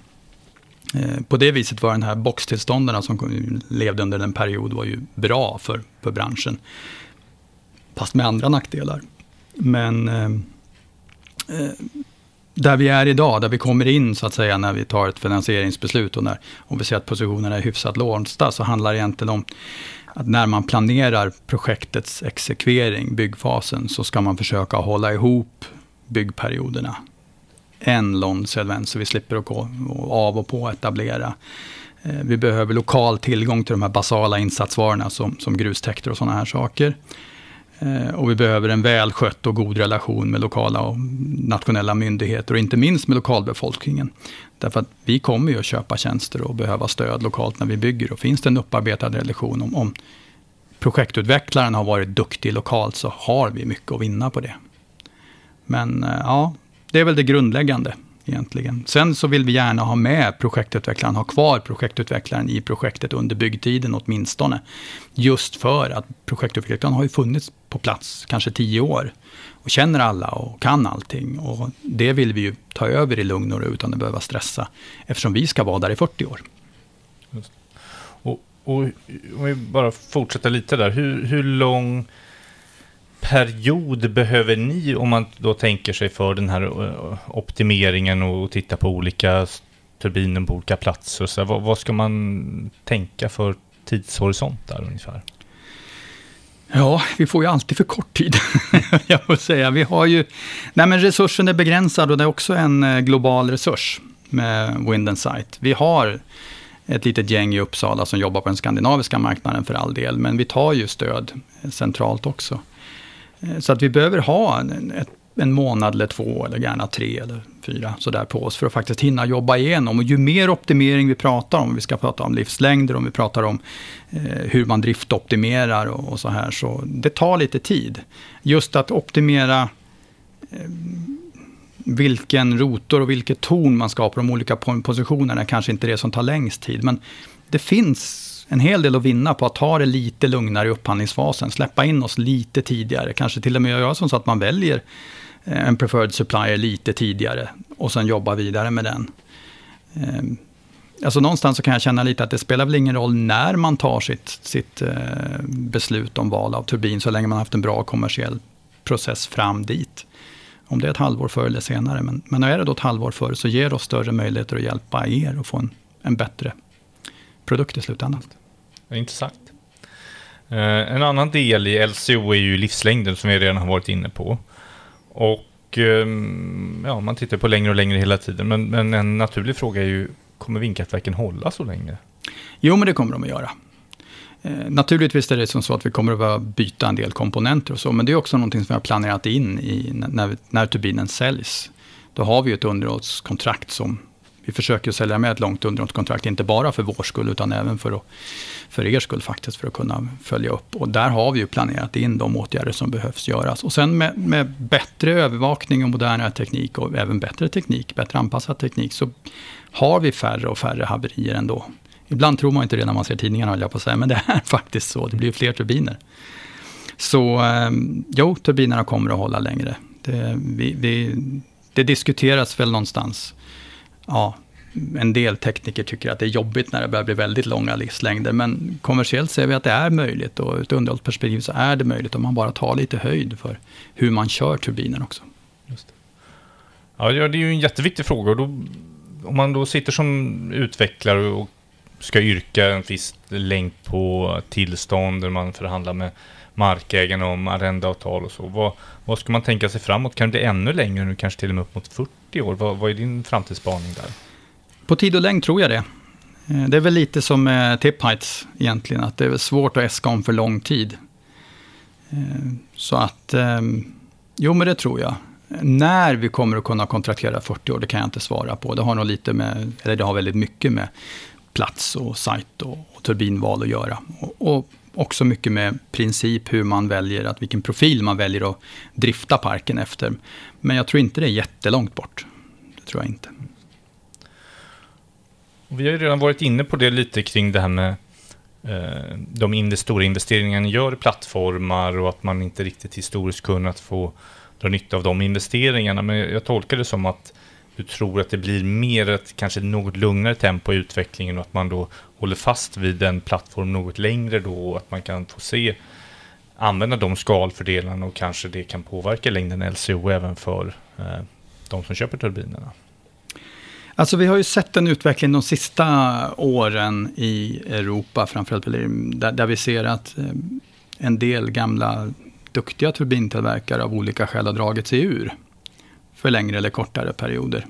Eh, på det viset var den här boxtillstånden som levde under en period var ju bra för, för branschen. Fast med andra nackdelar. Men eh, eh där vi är idag, där vi kommer in så att säga när vi tar ett finansieringsbeslut och när, om vi ser att positionerna är hyfsat låsta, så handlar det egentligen om att när man planerar projektets exekvering, byggfasen, så ska man försöka hålla ihop byggperioderna. En lång sekvens, så vi slipper att gå av och på etablera. Eh, vi behöver lokal tillgång till de här basala insatsvarorna som, som grustäkter och sådana här saker. Eh, och vi behöver en välskött och god relation med lokala och nationella myndigheter och inte minst med lokalbefolkningen. Därför att vi kommer ju att köpa tjänster och behöva stöd lokalt när vi bygger. Och finns det en upparbetad relation om, om projektutvecklaren har varit duktig lokalt så har vi mycket att vinna på det. Men eh, ja, det är väl det grundläggande egentligen. Sen så vill vi gärna ha med projektutvecklaren, ha kvar projektutvecklaren i projektet under byggtiden åtminstone. Just för att projektutvecklaren har ju funnits på plats kanske tio år och känner alla och kan allting. Och det vill vi ju ta över i lugn och ro utan att behöva stressa eftersom vi ska vara där i 40 år. Och, och om vi bara fortsätter lite där, hur, hur lång period behöver ni om man då tänker sig för den här eh, optimeringen och titta på olika turbiner på olika platser? Så vad, vad ska man tänka för tidshorisont där ungefär? Ja, vi får ju alltid för kort tid, <laughs> jag får säga. Vi har ju, nej men resursen är begränsad och det är också en eh, global resurs med Wind Sight. Vi har ett litet gäng i Uppsala som jobbar på den skandinaviska marknaden för all del, men vi tar ju stöd eh, centralt också. Eh, så att vi behöver ha ett, en månad eller två, eller gärna tre eller fyra sådär på oss för att faktiskt hinna jobba igenom. Och ju mer optimering vi pratar om, vi ska prata om livslängder, om vi pratar om eh, hur man driftoptimerar och, och, så här, så det tar lite tid. Just att optimera eh, vilken rotor och vilket torn man ska ha på de olika positionerna kanske inte det som tar längst tid. Men det finns en hel del att vinna på att ta det lite lugnare i upphandlingsfasen. Släppa in oss lite tidigare. Kanske till och med göra så att man väljer Eh, en preferred supplier lite tidigare och sen jobba vidare med den. Ehm, alltså någonstans så kan jag känna lite att det spelar väl ingen roll när man tar sitt, sitt eh, beslut om val av turbin, så länge man haft en bra kommersiell process fram dit. Om det är ett halvår förr eller senare, men, men är det då ett halvår förr så ger det oss större möjligheter att hjälpa er att få en, en bättre produkt i slutändan. Intressant. Eh, en annan del i LCO är ju livslängden som vi redan har varit inne på. Och ehm, ja, man tittar på längre och längre hela tiden. Men, men en naturlig fråga är ju, kommer vindkraftverken hålla så länge? Jo, men det kommer de att göra. Eh, naturligtvis är det som så att vi kommer att behöva byta en del komponenter och så, men det är också någonting som vi har planerat in i när, när turbinen säljs. Då har vi ett underhållskontrakt som vi försöker sälja med ett långt underhållskontrakt, inte bara för vår skull, utan även för, att, för er skull faktiskt, för att kunna följa upp. Och där har vi ju planerat in de åtgärder som behövs göras. Och sen med, med bättre övervakning och modernare teknik och även bättre teknik, bättre anpassad teknik, så har vi färre och färre haverier ändå. Ibland tror man inte det när man ser tidningarna, höll jag på att säga, men det är <laughs> faktiskt så. Det blir fler turbiner. Så ehm, jo, turbinerna kommer att hålla längre. Det, vi, vi, det diskuteras väl någonstans ja, en del tekniker tycker att det är jobbigt när det börjar bli väldigt långa livslängder. Men kommersiellt ser vi att det är möjligt och ur ett underhållsperspektiv så är det möjligt om man bara tar lite höjd för hur man kör turbinen också. Just det. Ja, det är ju en jätteviktig fråga. Och då, om man då sitter som utvecklare och ska yrka en viss längd på tillstånd där man förhandlar med markägarna om arrendeavtal och så. Vad, vad ska man tänka sig framåt? Kan det bli ännu längre nu, kanske till och med upp mot 40 år? Vad, vad är din framtidsspaning där? På tid och längd tror jag det. Eh, det är väl lite som med tip heights egentligen, att det är svårt att äska om för lång tid. Eh, så att, ehm, jo men det tror jag. När vi kommer att kunna kontraktera 40 år, det kan jag inte svara på. Det har nog lite med, eller det har väldigt mycket med plats och sajt och, och turbinval att göra. Och, och, också mycket med princip hur man väljer, att vilken profil man väljer att drifta parken efter. Men jag tror inte det är jättelångt bort. Det tror jag inte. Vi har ju redan varit inne på det lite kring det här med eh, de stora investeringarna ni gör i plattformar och att man inte riktigt historiskt kunnat få dra nytta av de investeringarna. Men jag tolkar det som att du tror att det blir mer ett kanske något lugnare tempo i utvecklingen och att man då håller fast vid en plattform något längre då och att man kan få se använda de skalfördelarna och kanske det kan påverka längden LCO även för eh, de som köper turbinerna. Alltså vi har ju sett en utveckling de sista åren i Europa, framförallt där, där vi ser att eh, en del gamla duktiga turbintillverkare av olika skäl har dragit sig ur för längre eller kortare perioder.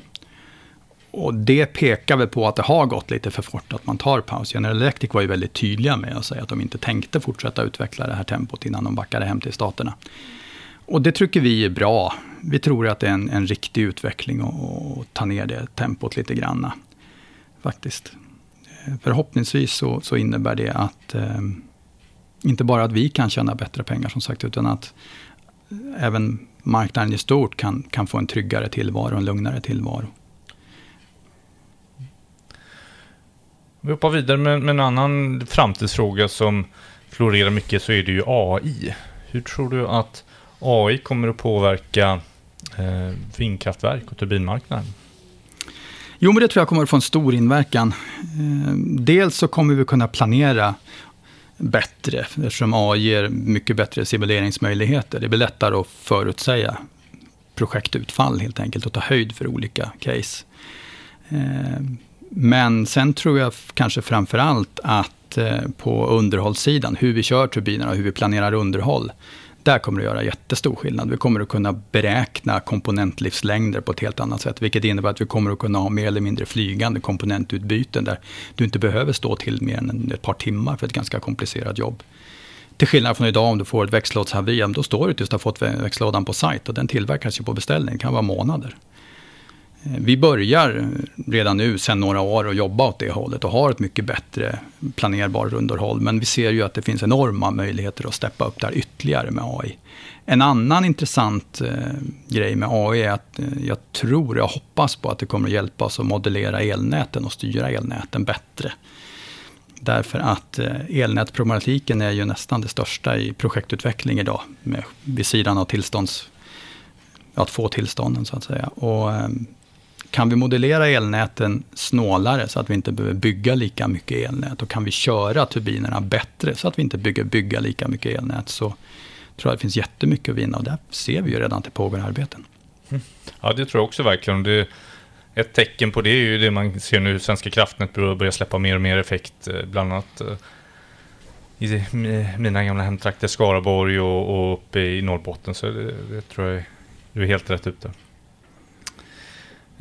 Och det pekar väl på att det har gått lite för fort att man tar paus. General Electric var ju väldigt tydliga med att säga att de inte tänkte fortsätta utveckla det här tempot innan de backade hem till staterna. Och det tycker vi är bra. Vi tror att det är en, en riktig utveckling och, ta ner det tempot lite granna. Faktiskt. Eh, förhoppningsvis så, så innebär det att eh, inte bara att vi kan tjäna bättre pengar som sagt, utan att eh, även marknaden i stort kan, kan få en tryggare tillvaro, en lugnare tillvaro. Vi hoppar vidare med, med en annan framtidsfråga som florerar mycket så är det ju AI. Hur tror du att AI kommer att påverka eh, vindkraftverk och turbinmarknaden? Jo, men det tror jag kommer att få en stor inverkan. Eh, dels så kommer vi kunna planera bättre, eftersom AI ger mycket bättre simuleringsmöjligheter. Det blir lättare att förutsäga projektutfall helt enkelt och ta höjd för olika case. Eh, men sen tror jag kanske framför allt att eh, på underhållssidan, hur vi kör turbinerna och hur vi planerar underhåll, där kommer det göra jättestor skillnad. Vi kommer att kunna beräkna komponentlivslängder på ett helt annat sätt, vilket innebär att vi kommer att kunna ha mer eller mindre flygande komponentutbyten där du inte behöver stå till mer än ett par timmar för ett ganska komplicerat jobb. Till skillnad från idag om du får ett växellådshaveri, då står du tills du har fått växellådan på sajt och den tillverkas ju på beställning, det kan vara månader. Eh, vi börjar redan nu sedan några år att jobba åt det hållet och har ett mycket bättre planerbart underhåll. Men vi ser ju att det finns enorma möjligheter att steppa upp där ytterligare med AI. En annan intressant eh, grej med AI är att eh, jag tror, jag hoppas på att det kommer att hjälpa oss att modellera elnäten och styra elnäten bättre. Därför att eh, elnätsproblematiken är ju nästan det största i projektutveckling idag, med, vid sidan av tillstånds, att få tillstånden så att säga. Och, eh, kan vi modellera elnäten snålare så att vi inte behöver bygga lika mycket elnät och kan vi köra turbinerna bättre så att vi inte behöver bygga lika mycket elnät så tror jag det finns jättemycket att vinna och där ser vi ju redan att det pågår arbeten. Mm. Ja, det tror jag också verkligen. Det, ett tecken på det är ju det man ser nu, Svenska kraftnät börjar släppa mer och mer effekt, eh, bland annat eh, i mina gamla hemtrakter Skaraborg och, och uppe i Norrbotten. Så det, det tror jag du är helt rätt ute.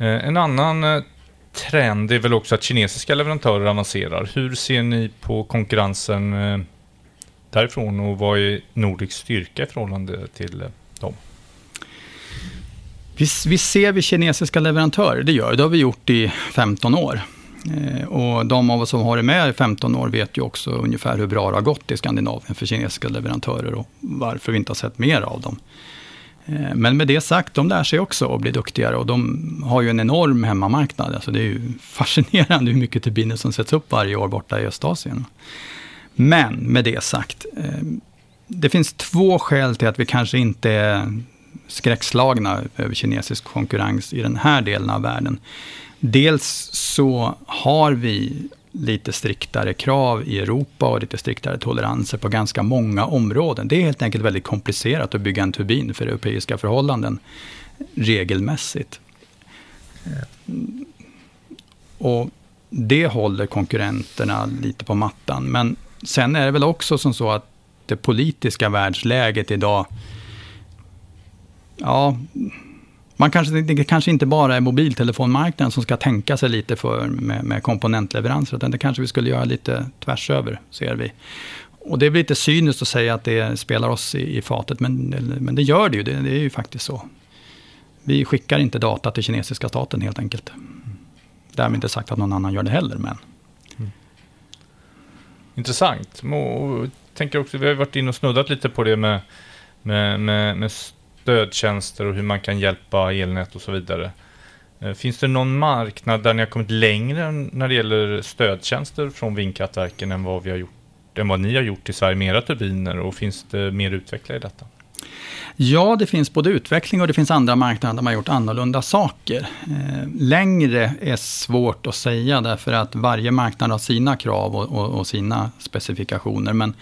Eh, en annan eh, trend är väl också att kinesiska leverantörer avancerar. Hur ser ni på konkurrensen eh, därifrån och vad är Nordics styrka i förhållande till dem? Vi, vi ser vi kinesiska leverantörer, det gör det. har vi gjort i 15 år. och de av oss som har varit med i 15 år vet ju också ungefär hur bra det har gått i Skandinavien för kinesiska leverantörer och varför vi inte har sett mer av dem. Eh, men med det sagt, de lär sig också att bli duktigare och de har ju en enorm hemmamarknad. Alltså det är ju <laughs> fascinerande hur mycket turbiner som sätts upp varje år borta i Östasien. Men med det sagt, eh, det finns två skäl till att vi kanske inte är skräckslagna över kinesisk konkurrens i den här delen av världen. Dels så har vi lite striktare krav i Europa och lite striktare toleranser på ganska många områden. Det är helt enkelt väldigt komplicerat att bygga en turbin för europeiska förhållanden regelmässigt. Och det håller konkurrenterna lite på mattan. Men sen är det väl också som så att det politiska världsläget idag, ja, man kanske, det kanske inte bara är mobiltelefonmarknaden som ska tänka sig lite för med, med komponentleveranser, utan det kanske vi skulle göra lite tvärs över, ser vi. Och det blir lite cyniskt att säga att det spelar oss i, i fatet, men, men det gör det ju. Det, det, är ju faktiskt så. Vi skickar inte data till kinesiska staten helt enkelt. Därmed inte sagt att någon annan gör det heller, men... Mm. Intressant. Och tänker också, vi har varit inne och snuddat lite på det med, med, med, med stödtjänster och hur man kan hjälpa elnät och så vidare. Eh, finns det någon marknad där ni har kommit längre när det gäller stödtjänster från vindkraftverken än vad, vi har gjort, än vad ni har gjort i Sverige med era turbiner? Och finns det mer utveckla i detta? Ja, det finns både utveckling och det finns andra marknader där man har gjort annorlunda saker. Eh, längre är svårt att säga därför att varje marknad har sina krav och, och, och sina specifikationer. Men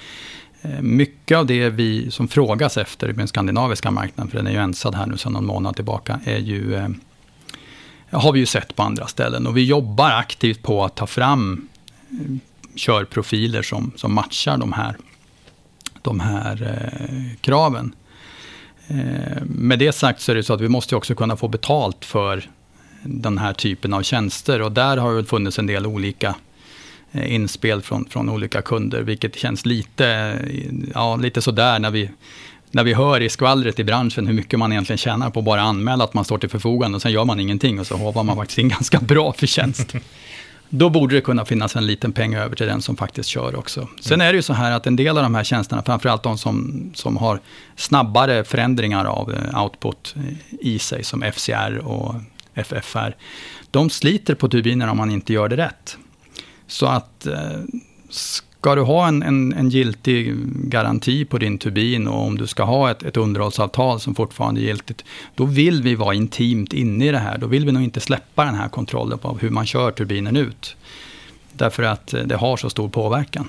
Eh, mycket av det vi som frågas efter i den skandinaviska marknaden, för den är ju ensad här nu sedan någon månad tillbaka, är ju, eh, har vi ju sett på andra ställen. Och vi jobbar aktivt på att ta fram eh, körprofiler som, som matchar de här, de här kraven. Med det sagt så är det så att vi måste också kunna få betalt för den här typen av tjänster. Och där har det funnits en del olika Eh, inspel från, från olika kunder, vilket känns lite, eh, ja, lite sådär när vi, när vi hör i skvallret i branschen hur mycket man egentligen tjänar på att bara anmäla att man står till förfogande och sen gör man ingenting och så hovar man faktiskt in <laughs> ganska bra förtjänst. Då borde det kunna finnas en liten peng över till den som faktiskt kör också. Sen är det ju så här att en del av de här tjänsterna, framförallt de som, som har snabbare förändringar av eh, output i sig, som FCR och FFR, de sliter på turbinerna om man inte gör det rätt. Så att eh, Ska du ha en, en, en giltig garanti på din turbin och om du ska ha ett, ett underhållsavtal som fortfarande är giltigt, då vill vi vara intimt inne i det här. Då vill vi nog inte släppa den här kontrollen på hur man kör turbinen ut. Därför att eh, det har så stor påverkan.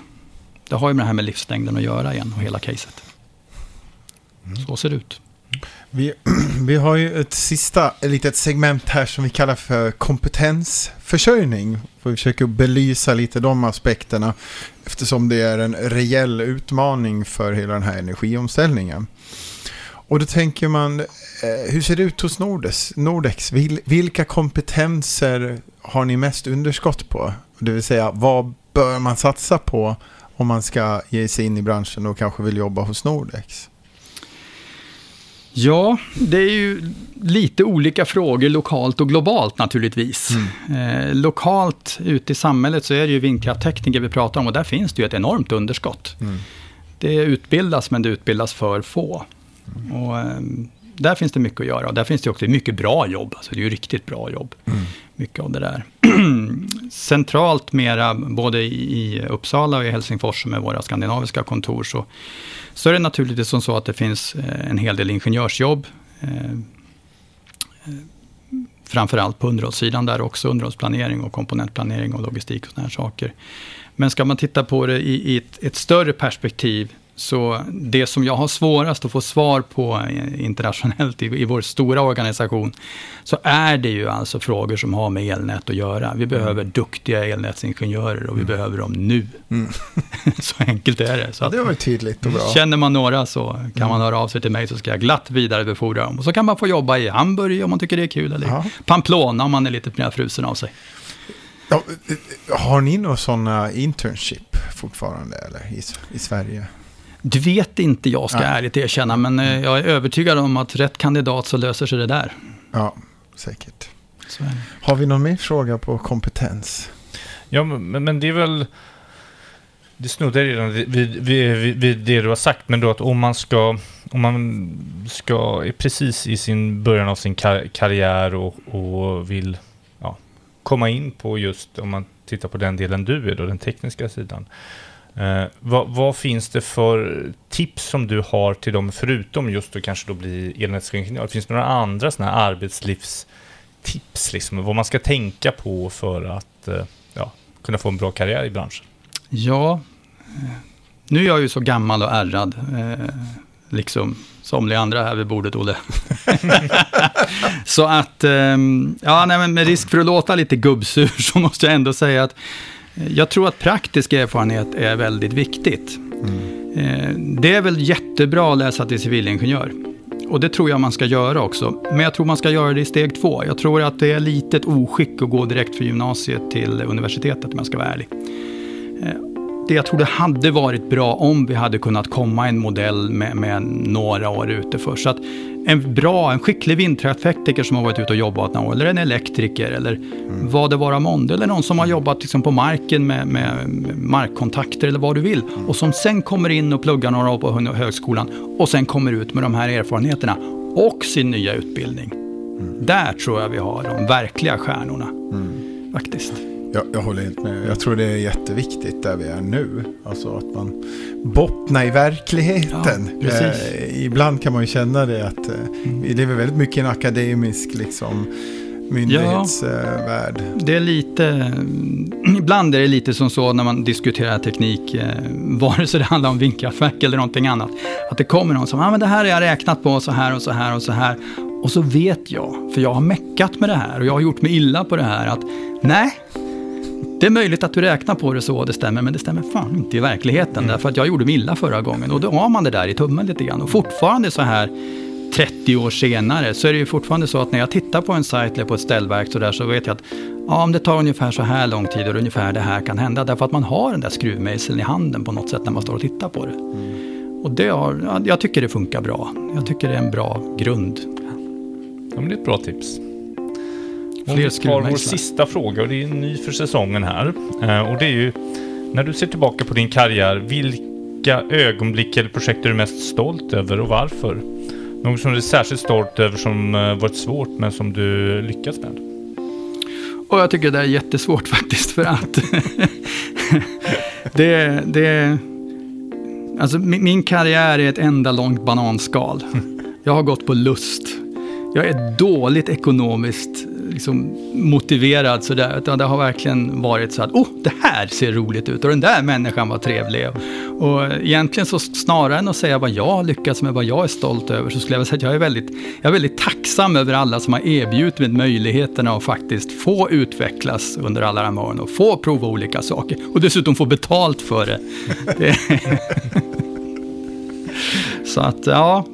Det har ju med det här med livslängden att göra igen och hela caset. Mm. Så ser det ut. Vi, <clears throat> vi har ju ett sista litet segment här som vi kallar för kompetensförsörjning. Vi försöker belysa lite de aspekterna eftersom det är en reell utmaning för hela den här energiomställningen. Och då tänker man, eh, hur ser det ut hos Nordes, Nordex? Vilka kompetenser har ni mest underskott på? Det vill säga, vad bör man satsa på om man ska ge sig in i branschen och kanske vill jobba hos Nordex? Ja, det är ju lite olika frågor lokalt och globalt naturligtvis. Mm. Eh, lokalt ute i samhället så är det ju vindkrafttekniker vi pratar om och där finns det ju ett enormt underskott. Mm. Det utbildas men det utbildas för få. Mm. Och, eh, där finns det mycket att göra och där finns det också mycket bra jobb. Alltså det är ju riktigt bra jobb. Mm. Mycket av det där. <clears throat> Centralt mera, både i Uppsala och i Helsingfors är våra skandinaviska kontor, så så är det naturligtvis som så att det finns eh, en hel del ingenjörsjobb. Eh, eh, framförallt på underhållssidan där också, underhållsplanering och komponentplanering och logistik och sådana här saker. Men ska man titta på det i, ett, ett större perspektiv så det som jag har svårast att få svar på internationellt i, i vår stora organisation, så är det ju alltså frågor som har med elnät att göra. Vi behöver mm. duktiga elnätsingenjörer och vi mm. behöver dem nu. Mm. <laughs> så enkelt är det. Så ja, det var tydligt och bra. Känner man några så kan mm. man höra av sig till mig så ska jag glatt vidarebefordra dem. Och så kan man få jobba i Hamburg om man tycker det är kul, eller ja. Pamplona om man är lite mer frusen av sig. Ja, har ni några sådana internship fortfarande eller, i, i Sverige? Det vet inte jag, ska ja. ärligt erkänna, men eh, jag är övertygad om att rätt kandidat så löser sig det där. Ja, säkert. Har vi någon mer fråga på kompetens? Ja, men, men det är väl... Det snuddar redan vid, vid, vid, vid, det du har sagt, men då att om man ska, om man ska, är precis i sin början av sin kar karriär och, och vill ja, komma in på just, om man tittar på den delen du är då, den tekniska sidan. Eh, vad, vad, finns det för tips som du har till dem, förutom just att kanske då bli elnätsingenjör? Finns det några andra sådana här arbetslivstips, liksom, vad man ska tänka på för att eh, ja, kunna få en bra karriär i branschen? Ja, eh, nu är jag ju så gammal och ärrad, eh, liksom somliga andra här vid bordet, Olle. <laughs> så att, eh, ja, nej, men med risk för att låta lite gubbsur så måste jag ändå säga att jag tror att praktisk erfarenhet är väldigt viktigt. Mm. Det är väl jättebra att läsa till civilingenjör. Och det tror jag man ska göra också. Men jag tror man ska göra det i steg två. Jag tror att det är lite ett oskick att gå direkt från gymnasiet till universitetet om jag ska vara ärlig. Eh, det, jag tror det hade varit bra om vi hade kunnat komma en modell med, med några år ute först. Så att en bra, en skicklig vindkrafttekniker som har varit ute och jobbat några år, eller en elektriker, eller mm. vad det vara månde, eller någon som har jobbat liksom på marken med, med, markkontakter eller vad du vill, mm. och som sen kommer in och pluggar några år på högskolan och sen kommer ut med de här erfarenheterna och sin nya utbildning. Mm. Där tror jag vi har de verkliga stjärnorna, mm. faktiskt. Jag, jag håller helt med. Jag tror det är jätteviktigt där vi är nu. Alltså att man bottnar i verkligheten. Ja, eh, ibland kan man ju känna det att eh, mm. vi lever väldigt mycket i en akademisk liksom, myndighetsvärld. Ja, det är lite, ibland är det lite som så när man diskuterar teknik, eh, vare sig det handlar om vindkraftverk eller någonting annat. Att det kommer någon som, ja ah, men det här har jag räknat på så här och så här och så här. Och så vet jag, för jag har meckat med det här och jag har gjort mig illa på det här, att nej, det är möjligt att du räknar på det så, det stämmer, men det stämmer fan inte i verkligheten. Mm. Därför att jag gjorde mig illa förra gången och då har man det där i tummen lite grann. Och fortfarande så här 30 år senare så är det ju fortfarande så att när jag tittar på en sajt eller på ett ställverk så där så vet jag att ja, om det tar ungefär så här lång tid och ungefär det här kan hända. Därför att man har den där skruvmejseln i handen på något sätt när man står och tittar på det. Mm. Och det har, jag tycker det funkar bra. Jag tycker det är en bra grund. Ja, men det är ett bra tips. Vi tar vår sista fråga och det är ny för säsongen här. Eh, och det är ju när du ser tillbaka på din karriär, vilka ögonblick eller projekt är du mest stolt över och varför? Något som du är särskilt stolt över som eh, varit svårt men som du lyckats med? Och jag tycker det är jättesvårt <laughs> faktiskt för att <laughs> det, det, alltså min karriär är ett enda långt bananskal. <laughs> Jag har gått på lust. Jag är dåligt ekonomiskt liksom motiverad sådär. Utan det har verkligen varit så att, oh, det här ser roligt ut och den där människan var trevlig. Och egentligen så snarare än att säga vad jag har lyckats med, vad jag är stolt över, så skulle jag vilja säga att jag är väldigt, jag är väldigt tacksam över alla som har erbjudit mig möjligheterna att faktiskt få utvecklas under alla de åren och få prova olika saker. Och dessutom få betalt för det. det <laughs> så att, ja,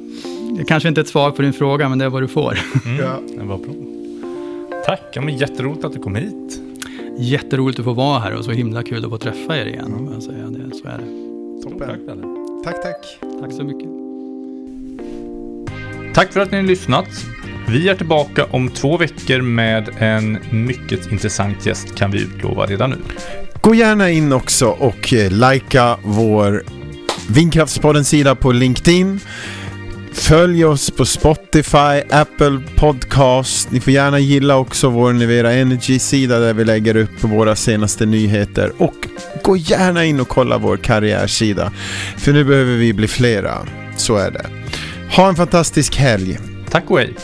det kanske inte är ett svar på din fråga, men det är vad du får. Mm, ja. det var bra. Tack, ja, men jätteroligt att du kom hit. Jätteroligt att få vara här och så himla kul att få träffa er igen. Mm. Säga det, så är det. Toppen. Tack, tack, tack. Tack så mycket. Tack för att ni har lyssnat. Vi är tillbaka om två veckor med en mycket intressant gäst kan vi utlova redan nu. Gå gärna in också och eh, likea vår Vindkraftspodden-sida på LinkedIn. Följ oss på Spotify, Apple Podcast. Ni får gärna gilla också vår Nivera Energy-sida där vi lägger upp våra senaste nyheter. Och gå gärna in och kolla vår karriärsida. För nu behöver vi bli flera. Så är det. Ha en fantastisk helg. Tack och hej.